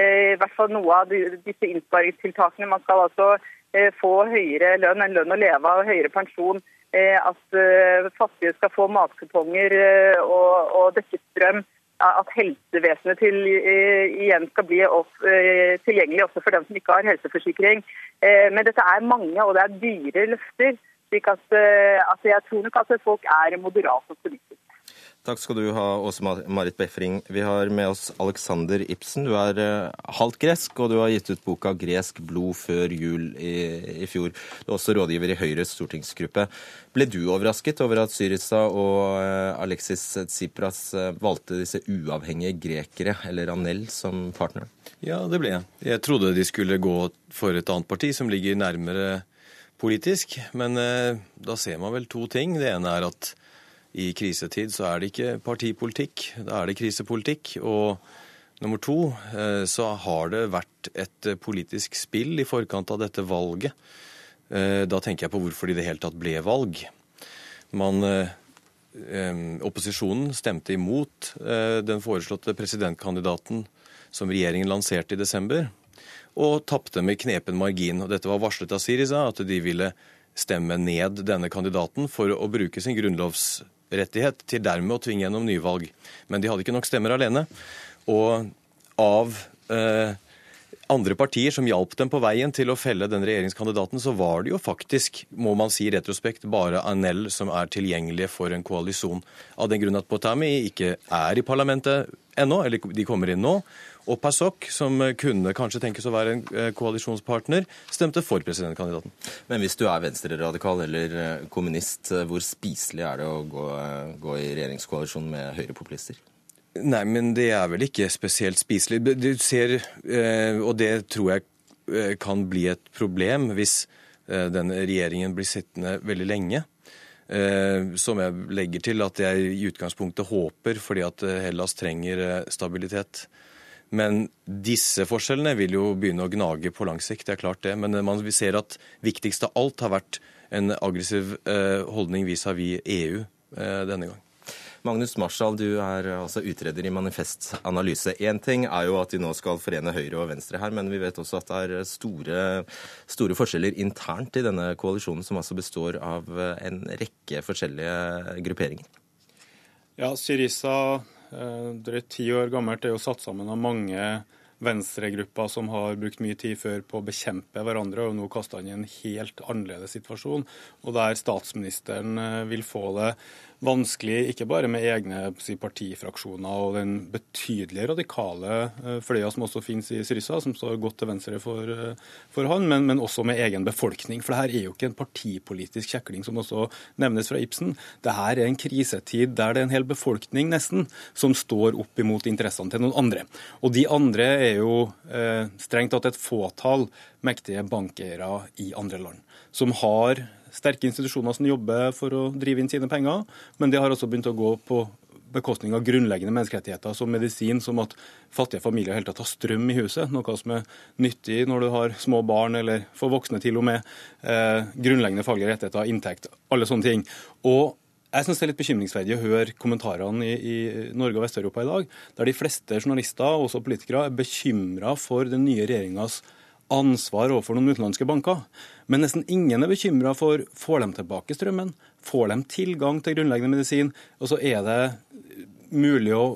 i hvert fall noe av disse innsparingstiltakene. Man skal altså eh, få høyere lønn, en lønn å leve av, høyere pensjon. Eh, at fattige skal få matkuponger og, og dekket strøm. At helsevesenet til, igjen skal bli opp, tilgjengelig også for dem som ikke har helseforsikring. Men dette er mange, og det er dyre løfter. slik at, at jeg tror nok at folk er moderat optimistiske. Takk skal du ha, Åse Marit Befring. Vi har med oss Alexander Ibsen. Du er uh, halvt gresk, og du har gitt ut boka 'Gresk blod før jul' i, i, fjor. Du er også rådgiver i Høyres stortingsgruppe. Ble du overrasket over at Syriza og uh, Alexis Tsipras uh, valgte disse uavhengige grekere, eller Anel, som partner? Ja, det ble jeg. Jeg trodde de skulle gå for et annet parti som ligger nærmere politisk, men da ser man vel to ting. Det ene er at i krisetid så er det ikke partipolitikk, da er det krisepolitikk. Og nummer to, eh, så har det vært et politisk spill i forkant av dette valget. Eh, da tenker jeg på hvorfor det i det hele tatt ble valg. Man, eh, opposisjonen stemte imot den foreslåtte presidentkandidaten som regjeringen lanserte i desember, og tapte med knepen margin. Dette var varslet av Siriza, at de ville stemme ned denne kandidaten for å bruke sin grunnlovs rettighet til dermed å tvinge gjennom nyvalg. Men de hadde ikke nok stemmer alene. Og av eh, andre partier som hjalp dem på veien til å felle den regjeringskandidaten, så var det jo faktisk, må man si retrospekt, bare Anel som er tilgjengelige for en koalisjon. Av den grunn at Potami ikke er i parlamentet ennå, eller de kommer inn nå. Og PASOK, som kunne kanskje tenkes å være en eh, koalisjonspartner, stemte for presidentkandidaten. Men hvis du er venstreradikal eller eh, kommunist, eh, hvor spiselig er det å gå, gå i regjeringskoalisjon med høyrepopulister? Nei, men det er vel ikke spesielt spiselig. Du ser, og det tror jeg kan bli et problem hvis denne regjeringen blir sittende veldig lenge. Som jeg legger til at jeg i utgangspunktet håper, fordi at Hellas trenger stabilitet. Men disse forskjellene vil jo begynne å gnage på lang sikt, det er klart det. Men man ser at viktigst av alt har vært en aggressiv eh, holdning vis-à-vis -vis EU eh, denne gang. Magnus Marshall, du er altså utreder i Manifest Analyse. Én ting er jo at de nå skal forene høyre og venstre her, men vi vet også at det er store, store forskjeller internt i denne koalisjonen, som altså består av en rekke forskjellige grupperinger. Ja, Syriza drøyt ti år gammelt. Er jo satt sammen av mange venstregrupper som har brukt mye tid før på å bekjempe hverandre, og nå kasta han i en helt annerledes situasjon. Og der statsministeren vil få det vanskelig, ikke bare med egne si, partifraksjoner og den betydelige radikale uh, fløya som også finnes i Syriza, som står godt til venstre for, uh, for han, men, men, også med egen befolkning. For det her er jo ikke en partipolitisk kjekling, som også nevnes fra Ibsen. Det her er en krisetid der det er en hel befolkning nesten som står opp imot interessene til noen andre. Og de andre er jo eh, strengt tatt et fåtall mektige bankeiere i andre land, som har sterke institusjoner som jobber for å drive inn sine penger, men det har også begynt å gå på bekostning av grunnleggende menneskerettigheter som medisin, som at fattige familier helt tatt har strøm i huset, noe som er nyttig når du har små barn, eller for voksne til og med. Eh, grunnleggende faglige rettigheter, inntekt, alle sånne ting. Og jeg syns det er litt bekymringsverdig å høre kommentarene i, i Norge og Vest-Europa i dag, der de fleste journalister og også politikere er bekymra for den nye regjeringas ansvar overfor noen utenlandske banker. Men nesten ingen er bekymra for får de tilbake strømmen, får de tilgang til grunnleggende medisin, og så er det mulig å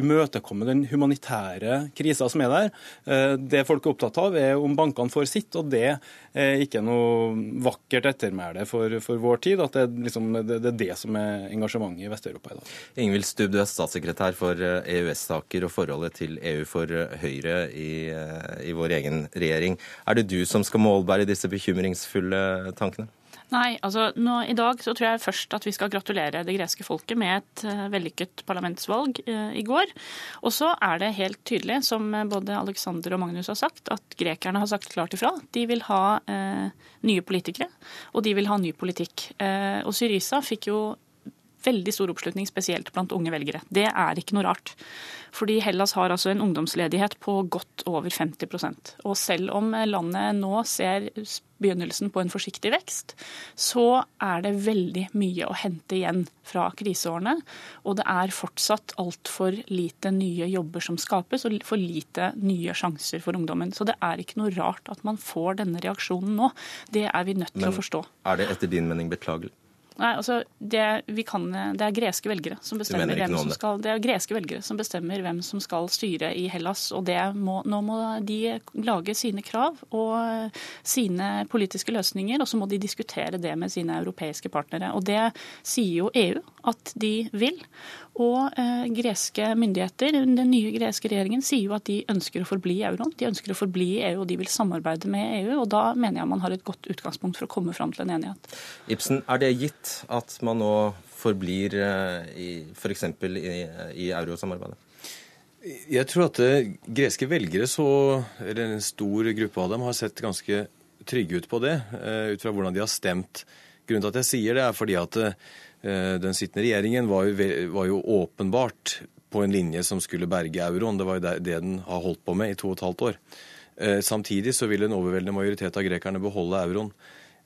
imøtekomme den humanitære krisa som er der. Eh, det folk er opptatt av, er om bankene får sitt, og det er ikke noe vakkert ettermæle for, for vår tid. At det, liksom, det, det, er det som er engasjementet i Vest-Europa i dag. Ingvild Stubb, du er statssekretær for EØS-saker eh, e og forholdet til EU for eh, Høyre i, i vår egen regjering. Er det du som skal målbære disse bekymringsfulle tankene? Nei, altså nå, I dag så tror jeg først at vi skal gratulere det greske folket med et uh, vellykket parlamentsvalg uh, i går. Og så er det helt tydelig, som både Alexander og Magnus har sagt, at grekerne har sagt klart ifra. De vil ha uh, nye politikere, og de vil ha ny politikk. og Syriza fikk jo veldig stor oppslutning, spesielt blant unge velgere. Det er ikke noe rart. Fordi Hellas har altså en ungdomsledighet på godt over 50% Og selv om landet nå ser begynnelsen på en forsiktig vekst, så er det veldig mye å hente igjen fra kriseårene. Og det er fortsatt altfor lite nye jobber som skapes, og for lite nye sjanser for ungdommen. Så det er ikke noe rart at man får denne reaksjonen nå. Det er vi nødt til å forstå. Er det etter din mening beklagelig? Nei, altså, det, kan, det, er greske velgere som bestemmer hvem som skal, det er greske velgere som bestemmer hvem som skal styre i Hellas. og må, Nå må de lage sine krav og sine politiske løsninger, og så må de diskutere det med sine europeiske partnere. Og Det sier jo EU at de vil. Og eh, greske myndigheter, den nye greske regjeringen, sier jo at de ønsker å forbli i euroen. De ønsker å forbli i EU, og de vil samarbeide med EU. og Da mener jeg man har et godt utgangspunkt for å komme fram til en enighet. Ibsen, er det gitt at man nå forblir f.eks. For i, i eurosamarbeidet? Jeg tror at eh, greske velgere, så, eller en stor gruppe av dem, har sett ganske trygge ut på det, eh, ut fra hvordan de har stemt. Grunnen til at jeg sier det, er fordi at Eh, den sittende regjeringen var jo, var jo, åpenbart på en linje som skulle berge euroen. Det var jo det den har holdt på med i to og et halvt år. Eh, samtidig så vil en overveldende majoritet av grekerne beholde euroen.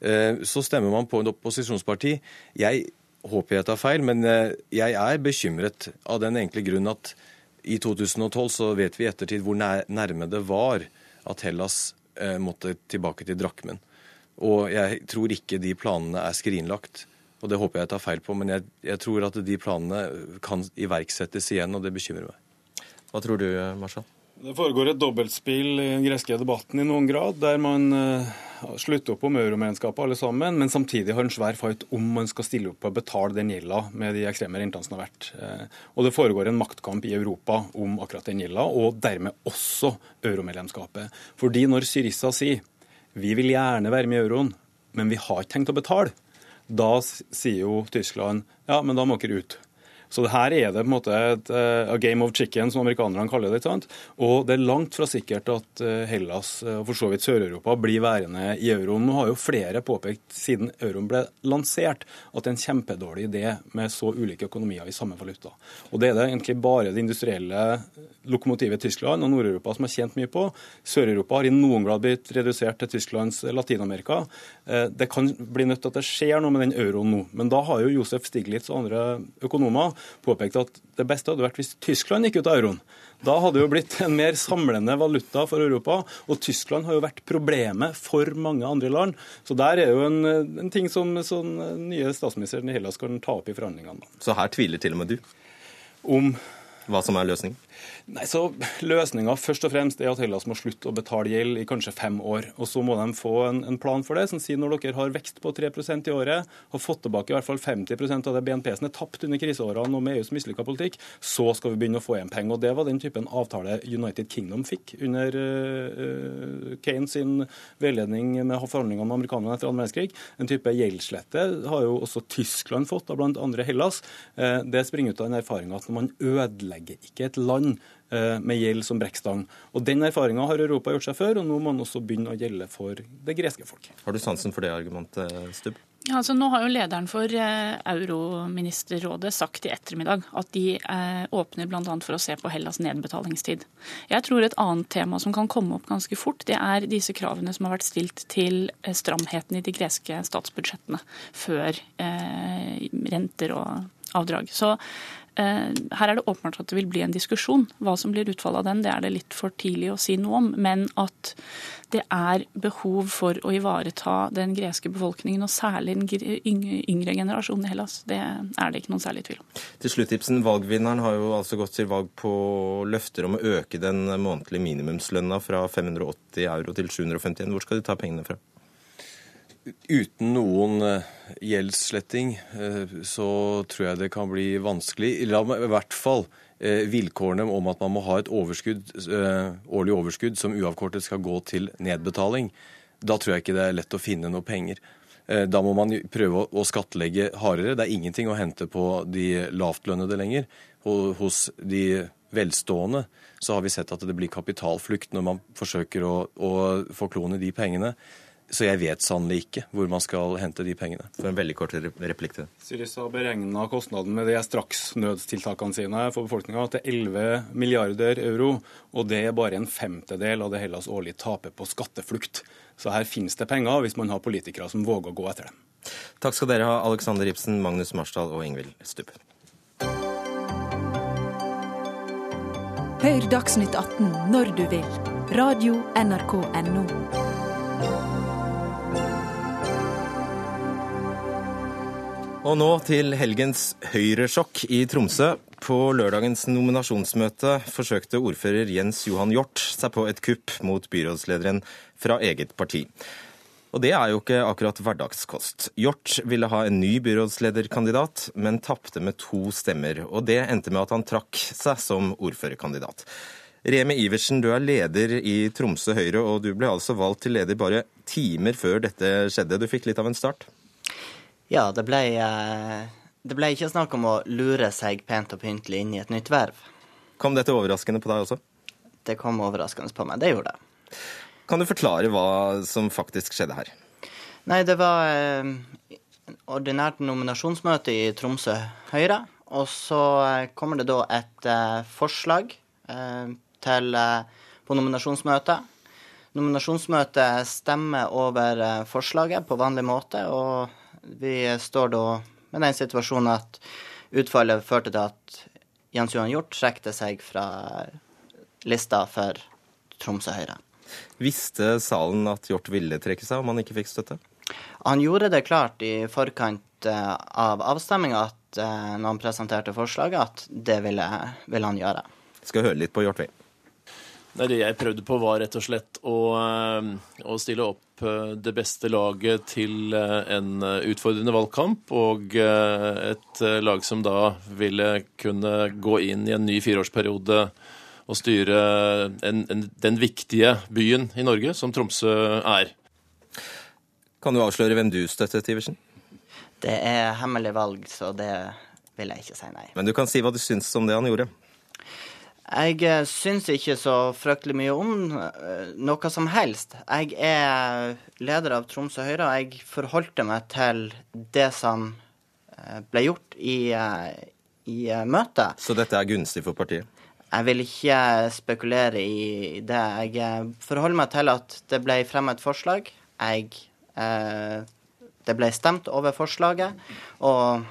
Eh, så stemmer man på en opposisjonsparti. Jeg håper jeg tar feil, men jeg er bekymret av den enkle grunn at i 2012 så vet vi i ettertid hvor nærme det var at Hellas måtte tilbake til drakmen. Og jeg tror ikke de planene er skrinlagt. Og det håper jeg tar feil på, men jeg, jeg tror at de planene kan iverksettes igjen, og det bekymrer meg. Hva tror du, Marshall? Det foregår et dobbeltspill i den greske debatten i noen grad, der man uh, slutter opp om euromedlemskapet alle sammen, men samtidig har en svær fight om man skal stille opp og betale den gjelda med de ekstreme rentene som har vært. Uh, og det foregår en maktkamp i Europa om akkurat den gjelda, og dermed også euromedlemskapet. Fordi når Syrissa sier vi vil gjerne være med i euroen, men vi har ikke tenkt å betale, da sier jo Tyskland ja, men da må dere ut. Så her er det på en måte et uh, game of chicken, som amerikanerne kaller det. sant? Og det er langt fra sikkert at uh, Hellas uh, og for så vidt Sør-Europa blir værende i euroen. Nå har jo flere påpekt siden euroen ble lansert at det er en kjempedårlig idé med så ulike økonomier i samme valuta. Og det er det egentlig bare det industrielle lokomotivet Tyskland og Nord-Europa som har tjent mye på. Sør-Europa har i noen grad blitt redusert til Tysklands Latin-Amerika. Det kan bli nødt til at det skjer noe med den euroen nå. Men da har jo Josef Stiglitz og andre økonomer påpekte at det beste hadde vært hvis Tyskland gikk ut av euroen. Da hadde det jo blitt en mer samlende valuta for Europa, og Tyskland har jo vært problemet for mange andre land. Så der er jo en, en ting som som nye statsministeren i Hellas kan ta opp i forhandlingene. Så her tviler til og med du? Om hva som er løsningen? Nei, så Løsninga først og fremst er at Hellas må slutte å betale gjeld i kanskje fem år. Og Så må de få en, en plan for det, som sier når dere har vekst på 3% i året, har fått tilbake i hvert fall 50% av det BNP som er tapt under kriseårene og med EUs mislykka politikk, så skal vi begynne å få igjen penger. Og Det var den typen avtale United Kingdom fikk under uh, Keynes sin veiledning med forhandlingene med amerikanerne etter annen verdenskrig. En type gjeldslette har jo også Tyskland fått, av blant andre Hellas. Uh, det springer ut av den erfaringa at man ødelegger ikke et land med gjeld som brekkstang. Og Den erfaringa har Europa gjort seg før, og nå må man også begynne å gjelde for det greske folk. Har du sansen for det argumentet, Stubb? Ja, altså nå har jo Lederen for eh, Euroministerrådet sagt i ettermiddag at de eh, åpner bl.a. for å se på Hellas nedbetalingstid. Jeg tror et annet tema som kan komme opp ganske fort, det er disse kravene som har vært stilt til eh, stramheten i de greske statsbudsjettene før eh, renter og avdrag. Så Eh, her er det åpenbart at det vil bli en diskusjon. Hva som blir utfallet av den, det er det litt for tidlig å si noe om. Men at det er behov for å ivareta den greske befolkningen, og særlig den yngre generasjonen i Hellas, det er det ikke noen særlig tvil om. Til slutt, Ibsen, Valgvinneren har jo altså gått til valg på løfter om å øke den månedlige minimumslønna fra 580 euro til 751. Hvor skal de ta pengene fra? Uten noen eh, gjeldssletting eh, så tror jeg det kan bli vanskelig. La i hvert fall eh, vilkårene om at man må ha et overskudd, årlig overskudd som uavkortet skal gå til nedbetaling. Da tror jeg ikke det er lett å finne noe penger. Da må man prøve å skattlegge hardere. Det er ingenting å hente på de lavtlønnede lenger. Hos de velstående så har vi sett at det blir kapitalflukt når man forsøker å, å forklone de pengene. Så jeg vet sannelig ikke hvor man skal hente de pengene. For en veldig kort replikk til Syris har beregna kostnaden med de straksnødstiltakene sine for befolkninga til 11 milliarder euro. Og det er bare en femtedel av det Hellas årlig taper på skatteflukt. Så her finnes det penger hvis man har politikere som våger å gå etter dem. Takk skal dere ha, Alexander Ibsen, Magnus Marsdal og Ingvild Stubb. Hør Dagsnytt 18 når du vil. Radio NRK Radio.nrk.no. Og nå til helgens høyresjokk i Tromsø. På lørdagens nominasjonsmøte forsøkte ordfører Jens Johan Hjort seg på et kupp mot byrådslederen fra eget parti. Og det er jo ikke akkurat hverdagskost. Hjort ville ha en ny byrådslederkandidat, men tapte med to stemmer. Og det endte med at han trakk seg som ordførerkandidat. Remi Iversen, du er leder i Tromsø Høyre, og du ble altså valgt til leder bare timer før dette skjedde. Du fikk litt av en start? Ja, det ble, eh, det ble ikke snakk om å lure seg pent og pyntelig inn i et nytt verv. Kom dette overraskende på deg også? Det kom overraskende på meg, det gjorde det. Kan du forklare hva som faktisk skjedde her? Nei, det var eh, ordinært nominasjonsmøte i Tromsø Høyre. Og så eh, kommer det da et eh, forslag eh, til, eh, på nominasjonsmøtet. Nominasjonsmøtet stemmer over forslaget på vanlig måte, og vi står da med den situasjonen at utfallet førte til at Jens Johan Hjort trekte seg fra lista for Tromsø Høyre. Visste salen at Hjort ville trekke seg om han ikke fikk støtte? Han gjorde det klart i forkant eh, av avstemminga eh, når han presenterte forslaget, at det ville, ville han gjøre. Skal høre litt på Hjort, vi. Det jeg prøvde på, var rett og slett å, eh, å stille opp eh, det beste laget til eh, en utfordrende valgkamp, og et lag som da ville kunne gå inn i en ny fireårsperiode og styre en, en, den viktige byen i Norge, som Tromsø er. Kan du avsløre hvem du støttet, Iversen? Det er hemmelig valg, så det vil jeg ikke si nei. Men du kan si hva du syns om det han gjorde? Jeg eh, syns ikke så fryktelig mye om eh, noe som helst. Jeg er leder av Tromsø Høyre, og jeg forholdte meg til det som eh, ble gjort i, i møtet. Så dette er gunstig for partiet? Jeg vil ikke spekulere i det. Jeg forholder meg til at det ble fremmet forslag. Jeg, det ble stemt over forslaget. og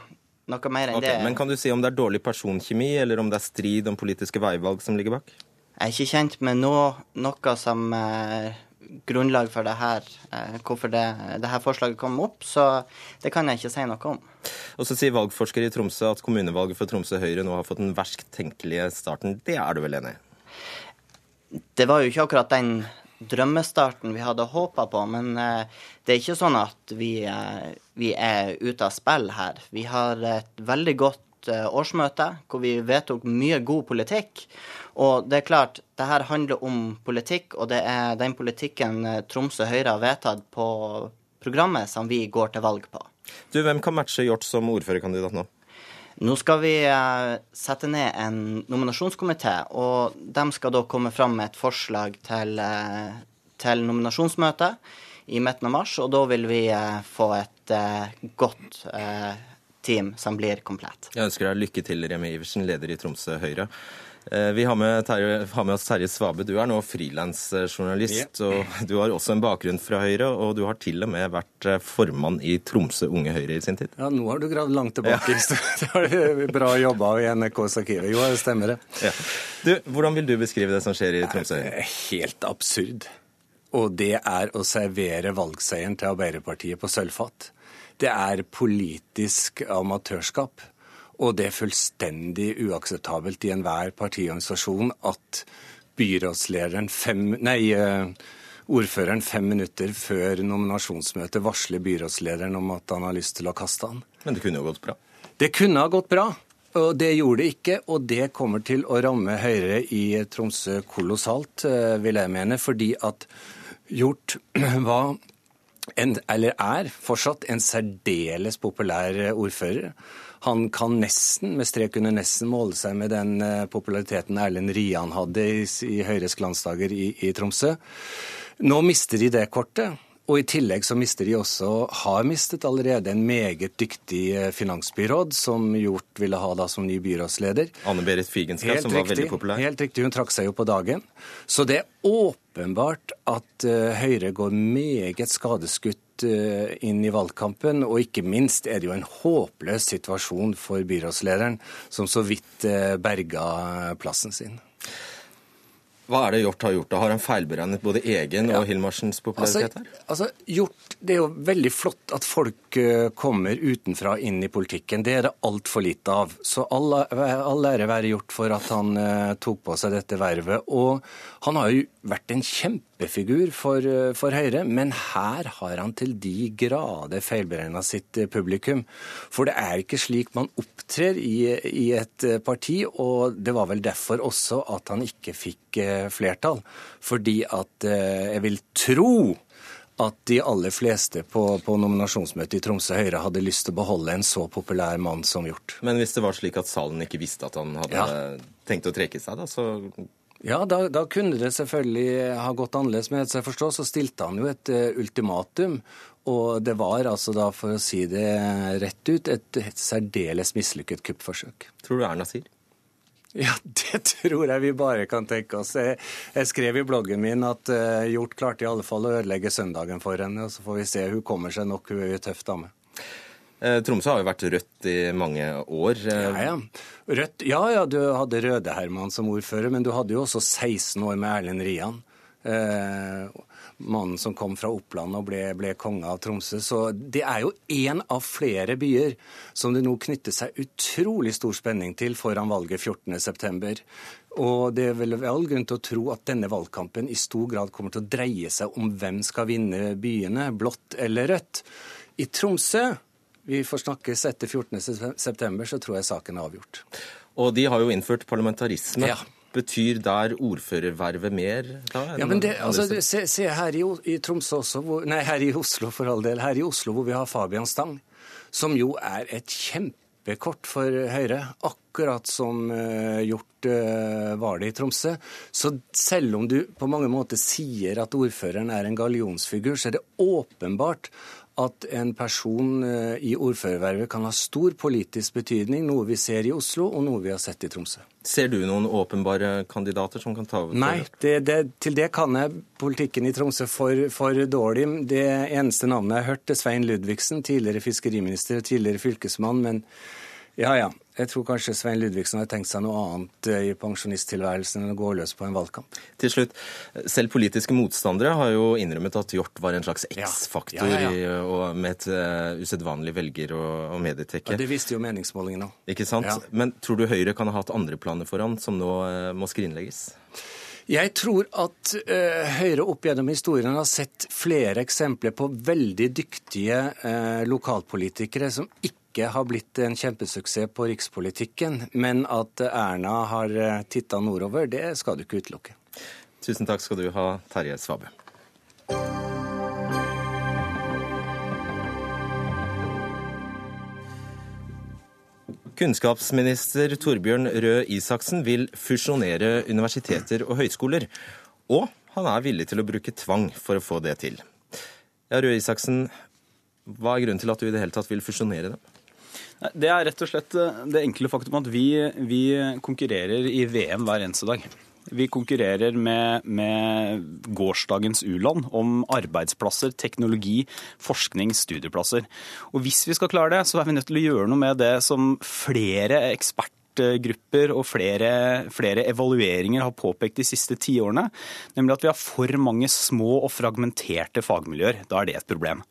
noe mer enn okay, det. Men Kan du si om det er dårlig personkjemi, eller om det er strid om politiske veivalg som ligger bak? Jeg er ikke kjent med noe, noe som er grunnlag for det her, eh, hvorfor det, det her forslaget kom opp, så det kan jeg ikke si noe om. Og så sier valgforsker i Tromsø at kommunevalget for Tromsø Høyre nå har fått den verst tenkelige starten. Det er du vel enig i? Det var jo ikke akkurat den drømmestarten vi hadde håpa på, men eh, det er ikke sånn at vi, eh, vi er ute av spill her. Vi har et veldig godt eh, årsmøte hvor vi vedtok mye god politikk. Og det er klart, det her handler om politikk, og det er den politikken Tromsø Høyre har vedtatt på programmet som vi går til valg på. Du, Hvem kan matche Hjort som ordførerkandidat nå? Nå skal vi sette ned en nominasjonskomité, og de skal da komme fram med et forslag til, til nominasjonsmøtet i midten av mars, og da vil vi få et godt team som blir komplett. Jeg ønsker deg lykke til, Remi Iversen, leder i Tromsø Høyre. Vi har med, Terje, har med, oss Terje Svabe. Du er nå frilansjournalist. Yeah. og Du har også en bakgrunn fra Høyre, og du har til og med vært formann i Tromsø Unge Høyre i sin tid. Ja, nå har du gravd langt tilbake. [LAUGHS] Det er bra jobba i NRKs arkiv. Jo, det stemmer det. Ja. Du, hvordan vil du beskrive det som skjer i Tromsø? Det er helt absurd. Og det er å servere valgseieren til Arbeiderpartiet på sølvfat. Det er politisk amatørskap. Og det er fullstendig uakseptabelt i enhver partiorganisasjon at byrådslederen fem, nei, ordføreren fem minutter før nominasjonsmøtet varsler byrådslederen om at han har lyst til å kaste han. Men det kunne jo gått bra? Det kunne ha gått bra. Og det gjorde det ikke, og det kommer til å ramme Høyre i Tromsø kolossalt, vil jeg mene, fordi at Hjort [CLEARS THROAT] var en, eller er fortsatt en særdeles populær ordfører. Han kan nesten, med strek under nesten, måle seg med den populariteten Erlend Rian hadde i, i Høyres glansdager i, i Tromsø. Nå mister de det kortet. Og i tillegg så mister de også, har mistet allerede, en meget dyktig finansbyråd, som Hjort ville ha da som ny byrådsleder. Anne-Berit Figenschou, som var riktig, veldig populær. Helt riktig, hun trakk seg jo på dagen. Så det er åpenbart at uh, Høyre går meget skadeskutt uh, inn i valgkampen. Og ikke minst er det jo en håpløs situasjon for byrådslederen, som så vidt uh, berga plassen sin. Hva er det Hjort har gjort? da? Har han feilberegnet både egen og Hilmarsens popularitet her? Altså, altså, Hjort, Det er jo veldig flott at folk kommer utenfra inn i politikken. Det er det altfor lite av. Så all, all ære være gjort for at han tok på seg dette vervet. Og han har jo vært en kjempefigur for, uh, for Høyre, men her har han til de grader feilberegna sitt uh, publikum. For det er ikke slik man opptrer i, i et parti, og det var vel derfor også at han ikke fikk flertall. Fordi at jeg vil tro at de aller fleste på, på nominasjonsmøtet i Tromsø Høyre hadde lyst til å beholde en så populær mann som Hjort. Men hvis det var slik at salen ikke visste at han hadde ja. tenkt å trekke seg, da, så ja, da, da, kunne det selvfølgelig ha gått annerledes. Men etter jeg forstår, så stilte han jo et uh, ultimatum. Og det var altså da, for å si det rett ut, et, et særdeles mislykket kuppforsøk. Tror du Erna sier? Ja, det tror jeg vi bare kan tenke oss. Jeg, jeg skrev i bloggen min at uh, Hjort klarte i alle fall å ødelegge søndagen for henne. og Så får vi se. Hun kommer seg nok, hun er jo tøff dame. Eh, Tromsø har jo vært rødt i mange år. Ja, ja. Rødt, ja, ja, du hadde Røde-Herman som ordfører, men du hadde jo også 16 år med Erlend Rian. Eh, mannen som kom fra Oppland og ble, ble konge av Tromsø. Så det er jo én av flere byer som det nå knytter seg utrolig stor spenning til foran valget 14.9. Og det er vel all grunn til å tro at denne valgkampen i stor grad kommer til å dreie seg om hvem skal vinne byene, blått eller rødt. I Tromsø vi får snakkes etter 14.9, så tror jeg saken er avgjort. Og de har jo innført parlamentarisme. Ja. Betyr der ordførervervet mer? Da, ja, men det, altså, se, se, her i, i, Tromsø også, hvor, nei, her i Oslo for all del, her i Oslo hvor vi har Fabian Stang, som jo er et kjempekort for Høyre. Akkurat som uh, gjort uh, var det i Tromsø. Så selv om du på mange måter sier at ordføreren er en gallionsfigur, så er det åpenbart at en person i ordførervervet kan ha stor politisk betydning, noe vi ser i Oslo, og noe vi har sett i Tromsø. Ser du noen åpenbare kandidater som kan ta over? Nei, det, det, til det kan jeg politikken i Tromsø for, for, dårlig. Det eneste navnet jeg har hørt, er Svein Ludvigsen, tidligere fiskeriminister og tidligere fylkesmann. Men ja, ja. Jeg tror kanskje Svein Ludvigsen har tenkt seg noe annet i pensjonisttilværelsen enn å gå løs på en valgkamp. Til slutt, selv politiske motstandere har jo innrømmet at Hjort var en slags X-faktor ja. ja, ja, med et uh, usedvanlig velger- og, og medietekke. Ja, det visste jo meningsmålingene òg. Ikke sant? Men tror du Høyre kan ha hatt andre planer for han, som nå uh, må skrinlegges? Jeg tror at uh, Høyre opp gjennom historien har sett flere eksempler på veldig dyktige uh, lokalpolitikere som ikke har blitt en kjempesuksess på rikspolitikken, men at Erna har uh, titta nordover, det skal du ikke utelukke. Tusen takk skal du ha, Terje Svabe. Kunnskapsminister Torbjørn Røe Isaksen vil fusjonere universiteter og høyskoler. Og han er villig til å bruke tvang for å få det til. Ja, Røe Isaksen, hva er grunnen til at du i det hele tatt vil fusjonere dem? Det er rett og slett eh, det enkle faktum at vi, vi konkurrerer i VM hver eneste dag. Vi konkurrerer med, med gårsdagens u-land om arbeidsplasser, teknologi, forskning, studieplasser. Og hvis vi skal klare det, så er vi nødt til å gjøre noe med det som flere ekspertgrupper og flere, flere, evalueringer har påpekt de siste ti årene, nemlig at vi har for mange små og fragmenterte fagmiljøer. Da er det et problem.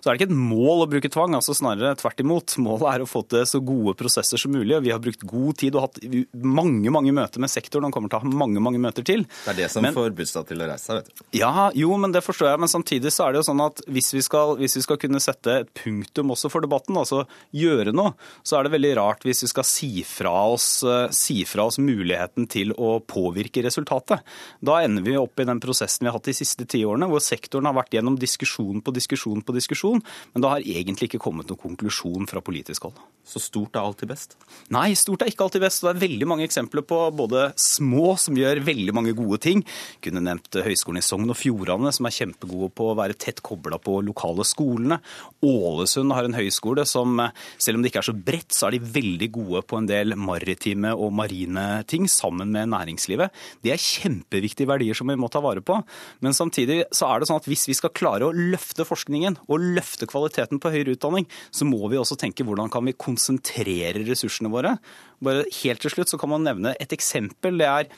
Så er det ikke et mål å bruke tvang, altså snarere tvert imot. Målet er å få til så gode prosesser som mulig. og Vi har brukt god tid og hatt mange mange møter med sektoren og kommer til å ha mange mange møter til. Det er det som men, får Bustad til å reise seg, vet du. Ja, jo, men det forstår jeg. Men samtidig så er det jo sånn at hvis vi skal, hvis vi skal kunne sette et punktum også for debatten, altså gjøre noe, så er det veldig rart hvis vi skal si fra oss, si fra oss muligheten til å påvirke resultatet. Da ender vi opp i den prosessen vi har hatt de siste ti årene, hvor sektoren har vært gjennom diskusjon på diskusjon på diskusjon diskusjon, men det har egentlig ikke kommet noen konklusjon fra politisk hold. Så stort er alltid best? Nei, stort er ikke alltid best. Det er veldig mange eksempler på både små som gjør veldig mange gode ting. Jeg kunne nevnt Høgskolen i Sogn og Fjordane, som er kjempegode på å være tett kobla på lokale skolene. Ålesund har en høyskole som, selv om det ikke er så bredt, så er de veldig gode på en del maritime og marine ting sammen med næringslivet. Det er kjempeviktige verdier som vi må ta vare på. Men samtidig så er det sånn at hvis vi skal klare å løfte forskningen og løfte kvaliteten på høyere utdanning, så må vi også tenke hvordan kan vi konsentrere ressursene våre. Bare helt til slutt så kan man nevne et eksempel. Det er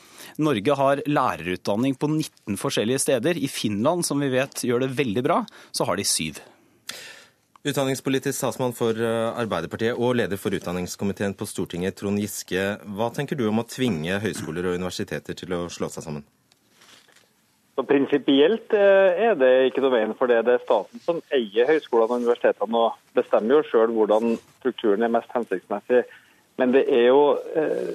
Norge har lærerutdanning på 19 forskjellige steder. I Finland, som vi vet gjør det veldig bra, så har de syv. Utdanningspolitisk statsmann for eh, Arbeiderpartiet og leder for utdanningskomiteen på Stortinget, Trond Giske. Hva tenker du om å tvinge høyskoler og universiteter til å slå seg sammen? Så Prinsipielt eh, er det ikke noe veien for det. Det er staten som eier høyskolene og universitetene og bestemmer jo sjøl hvordan strukturen er mest hensiktsmessig. Men det er jo eh,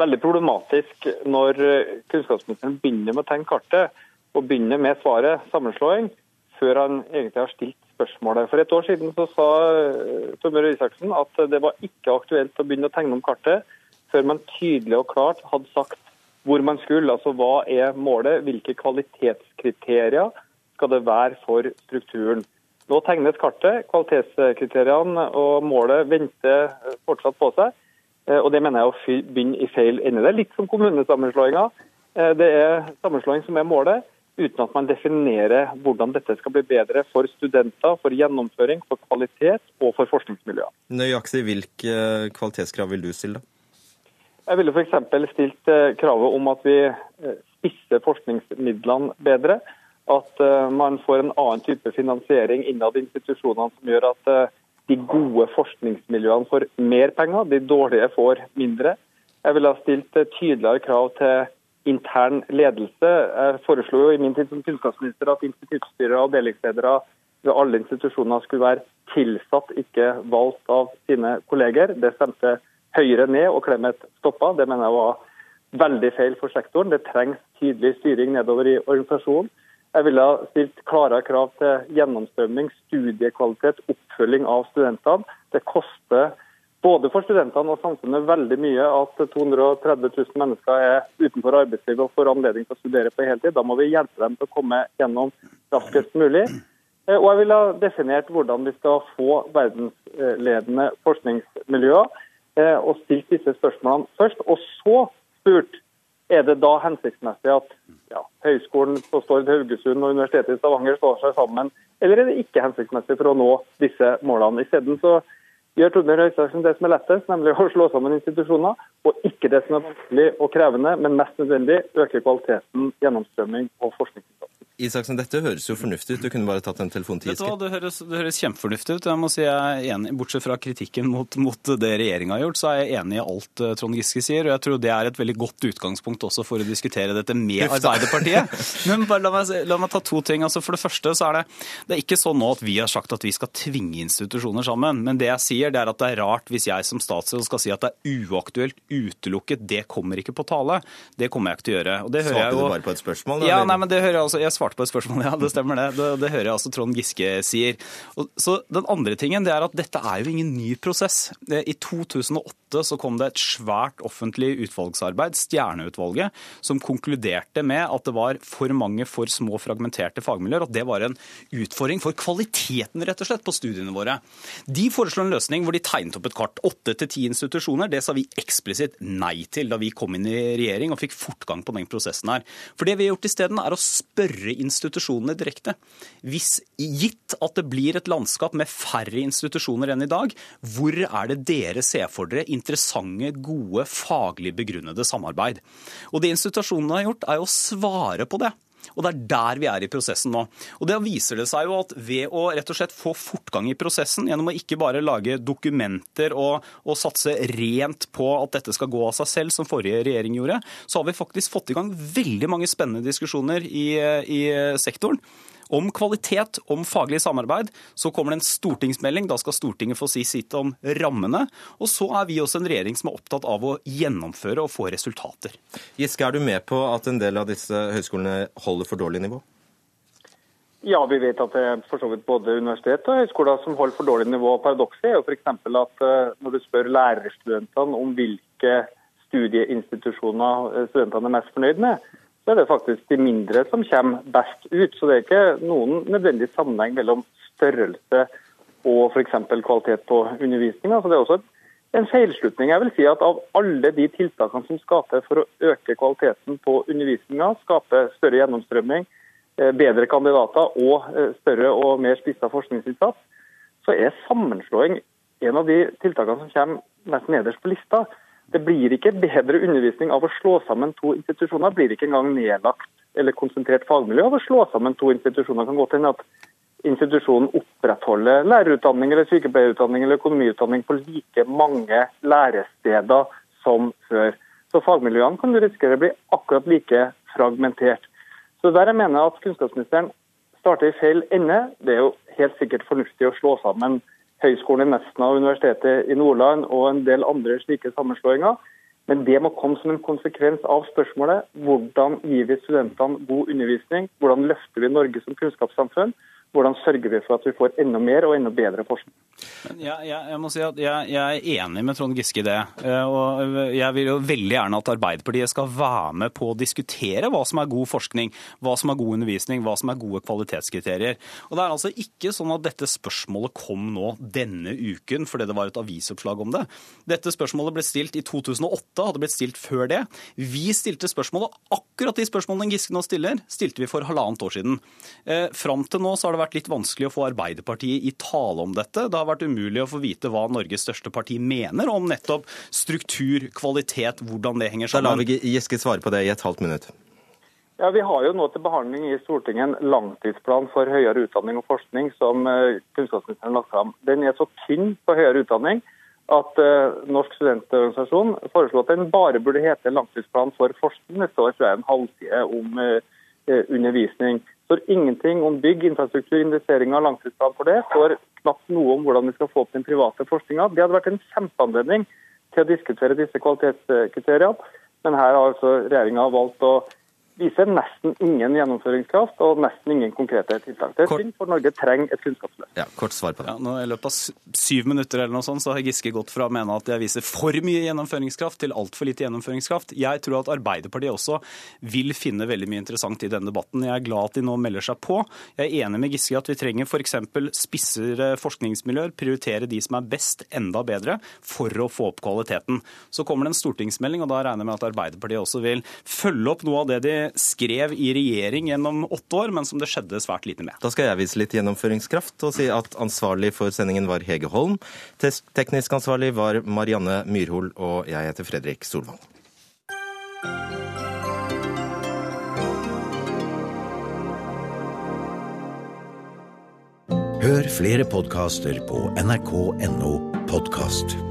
veldig problematisk når eh, kunnskapsministeren begynner med å tegne kartet og begynner med svaret sammenslåing, før han egentlig har stilt spørsmålet. For et år siden så sa eh, Torbjørn Isaksen at det var ikke aktuelt å begynne å tegne om kartet før man tydelig og klart hadde sagt hvor man skulle. Altså hva er målet, hvilke kvalitetskriterier skal det være for strukturen. Nå tegnes kartet, kvalitetskriteriene og målet venter fortsatt på seg. Eh, og Det mener jeg å begynne i feil ende. Det er litt som kommunesammenslåinga. Eh, det er sammenslåing som er målet, uten at man definerer hvordan dette skal bli bedre for studenter, for gjennomføring, for kvalitet og for forskningsmiljøer. Nøyaktig hvilke kvalitetskrav vil du stille? Jeg ville f.eks. stilt eh, kravet om at vi eh, spisser forskningsmidlene bedre. At eh, man får en annen type finansiering innad i institusjonene som gjør at de gode forskningsmiljøene får mer penger, de dårlige får mindre. Jeg ville ha stilt tydeligere krav til intern ledelse. Jeg foreslo jo i min tid som kunnskapsminister at instituttstyrere og avdelingsledere ved alle institusjoner skulle være tilsatt, ikke valgt av sine kolleger. Det stemte høyere ned og Clemet stoppa. Det mener jeg var veldig feil for sektoren. Det trengs tydelig styring nedover i organisasjonen. Jeg ville ha stilt klare krav til gjennomstrømming, studiekvalitet, oppfølging av studentene. Det koster både for studentene og samfunnet veldig mye at 230 000 mennesker er utenfor arbeidslivet og får anledning til å studere på heltid. Da må vi hjelpe dem til å komme gjennom raskest mulig. Eh, og jeg ville ha definert hvordan vi skal få verdensledende forskningsmiljøer. Eh, og stilt disse spørsmålene først. Og så spurt er det da hensiktsmessig at ja, Høgskolen på Stord Haugesund og Universitetet i Stavanger står seg sammen, eller er det ikke hensiktsmessig for å nå disse målene? Isteden så gjør Torbjørn Røe det som er lettest, nemlig å slå sammen institusjoner, og ikke det som er vanskelig og krevende, men mest nødvendig, øke kvaliteten, gjennomstrømming og forskningsinnsats. Isaksen, dette høres jo fornuftig ut. Du kunne bare tatt en telefon til du Giske. det høres, det høres kjempefornuftig ut. Jeg må si jeg er enig, Bortsett fra kritikken mot, mot det regjeringa har gjort, så er jeg enig i alt eh, Trond Giske sier. Og jeg tror det er et veldig godt utgangspunkt også for å diskutere dette med Arbeiderpartiet. [LAUGHS] Men bare la meg, la meg ta to ting. Altså For det første så er det, det er ikke sånn nå at vi har sagt at vi skal tvinge institusjoner sammen. Men det jeg sier, det er at det er rart hvis jeg som statsråd skal si at det er uaktuelt, utelukket, det kommer ikke på tale. Det kommer jeg ikke til å gjøre. Og det hører Svarte jeg du jo... bare på et spørsmål? da, Ja, nei, men det hører jeg altså. Jeg svarte på et spørsmål, [LAUGHS] ja. Det stemmer det. Det, det hører jeg altså Trond Giske sier. Og, så Den andre tingen det er at dette er jo ingen ny prosess. Eh, I 2008 så kom det et svært offentlig utvalgsarbeid, Stjerneutvalget, som konkluderte med at det var for mange for små fragmenterte fagmiljøer. At det var en utfordring for kvaliteten rett og slett på studiene våre. De foreslo en løsning hvor de tegnet opp et kart. Åtte til ti institusjoner. Det sa vi eksplisitt nei til da vi kom inn i regjering og fikk fortgang på den prosessen her. For det vi har gjort isteden, er å spørre institusjonene direkte. Hvis gitt at det blir et landskap med færre institusjoner enn i dag, hvor er det dere ser for dere interessante, gode, faglig begrunnede samarbeid? Og det institusjonene har gjort, er å svare på det. Og det er der vi er i prosessen nå. Og det viser det seg jo at ved å rett og slett få fortgang i prosessen, gjennom å ikke bare lage dokumenter og, og satse rent på at dette skal gå av seg selv, som forrige regjering gjorde, så har vi faktisk fått i gang veldig mange spennende diskusjoner i, i sektoren. Om kvalitet, om faglig samarbeid. Så kommer det en stortingsmelding. Da skal Stortinget få si sitt om rammene. Og så er vi også en regjering som er opptatt av å gjennomføre og få resultater. Giske, er du med på at en del av disse høyskolene holder for dårlig nivå? Ja, vi vet at det er for så vidt både universitet og høyskoler som holder for dårlig nivå. Paradokset er jo f.eks. at eh, når du spør lærerstudentene om hvilke studieinstitusjoner eh, studentene er mest fornøyd med, så er det faktisk de mindre som kommer best ut. Så det er ikke noen nødvendig sammenheng mellom størrelse og f.eks. kvalitet på undervisninga. Så det er også en feilslutning. Jeg vil si at Av alle de tiltakene som til for å øke kvaliteten på undervisninga, skape større gjennomstrømming, eh, bedre kandidater og eh, større og mer spissa forskningsinnsats, så er sammenslåing en av de tiltakene som kommer nesten nederst på lista. Det blir ikke bedre undervisning av å slå sammen to institusjoner. blir ikke engang nedlagt eller konsentrert fagmiljø av å slå sammen to institusjoner. Det kan godt hende at institusjonen opprettholder lærerutdanning eller sykepleierutdanning eller økonomiutdanning på like mange læresteder som før. Så fagmiljøene kan du risikere blir akkurat like fragmentert. Så der jeg mener at kunnskapsministeren starter i feil ende. Det er jo helt sikkert fornuftig å slå sammen Høgskolen i Nesna og Universitetet i Nordland og en del andre slike sammenslåinger. Men det må komme som en konsekvens av spørsmålet hvordan gir vi studentene god undervisning, hvordan løfter vi Norge som kunnskapssamfunn, hvordan sørger vi for at vi får enda mer og enda bedre forskning. Jeg, jeg, jeg må si at jeg, jeg er enig med Trond Giske i det. Eh, Og jeg vil jo veldig gjerne at Arbeiderpartiet skal være med på å diskutere hva som er god forskning, hva som er god undervisning, hva som er gode kvalitetskriterier. Og det er altså ikke sånn at dette spørsmålet kom nå denne uken fordi det var et avisoppslag om det. Dette spørsmålet ble stilt i 2008, hadde blitt stilt før det. Vi stilte spørsmålet, akkurat de spørsmålene Giske nå stiller, stilte vi for halvannet år siden. Eh, Fram til nå så har det vært litt vanskelig å få Arbeiderpartiet i tale om dette. Det har vært umulig å få vite hva Norges største parti mener om nettopp struktur, kvalitet, hvordan det henger Da lar vi Giske svare på det i et halvt minutt. Ja, Vi har jo nå til behandling i Stortinget en langtidsplan for høyere utdanning og forskning som eh, kunnskapsministeren har lagt fram. Den er så tynn på høyere utdanning at eh, Norsk studentorganisasjon foreslo at den bare burde hete langtidsplan for forskning. Det står tror jeg, en halvside om eh, undervisning. Står ingenting om bygg, infrastruktur, investeringer, og langtidsplan for. Det står knapt noe om hvordan vi skal få opp den private forskninga. Det hadde vært en kjempeanledning til å diskutere disse kvalitetskriteriene. Men her har altså regjeringa valgt å vise nesten ingen gjennomføringskraft og nesten ingen konkrete tiltak. Det er synd, for Norge trenger et kunnskapsløft. Ja, kort svar på det. Ja, nå I løpet av syv minutter eller noe sånt, så har Giske gått fra å mene at jeg viser for mye gjennomføringskraft til altfor lite gjennomføringskraft. Jeg tror at Arbeiderpartiet også vil finne veldig mye interessant i denne debatten. Jeg er glad at de nå melder seg på. Jeg er enig med Giske i at vi trenger f.eks. spissere forskningsmiljøer, prioritere de som er best, enda bedre, for å få opp kvaliteten. Så kommer det en stortingsmelding, og da regner jeg med at Arbeiderpartiet også vil følge opp noe av det de skrev i regjering gjennom åtte år, men som det skjedde svært lite med. Da skal jeg vise litt gjennomføringskraft og si at ansvarlig for sendingen var Hege Holm. Teknisk ansvarlig var Marianne Myrhol, og jeg heter Fredrik Solvang. Hør flere podkaster på nrk.no podkast.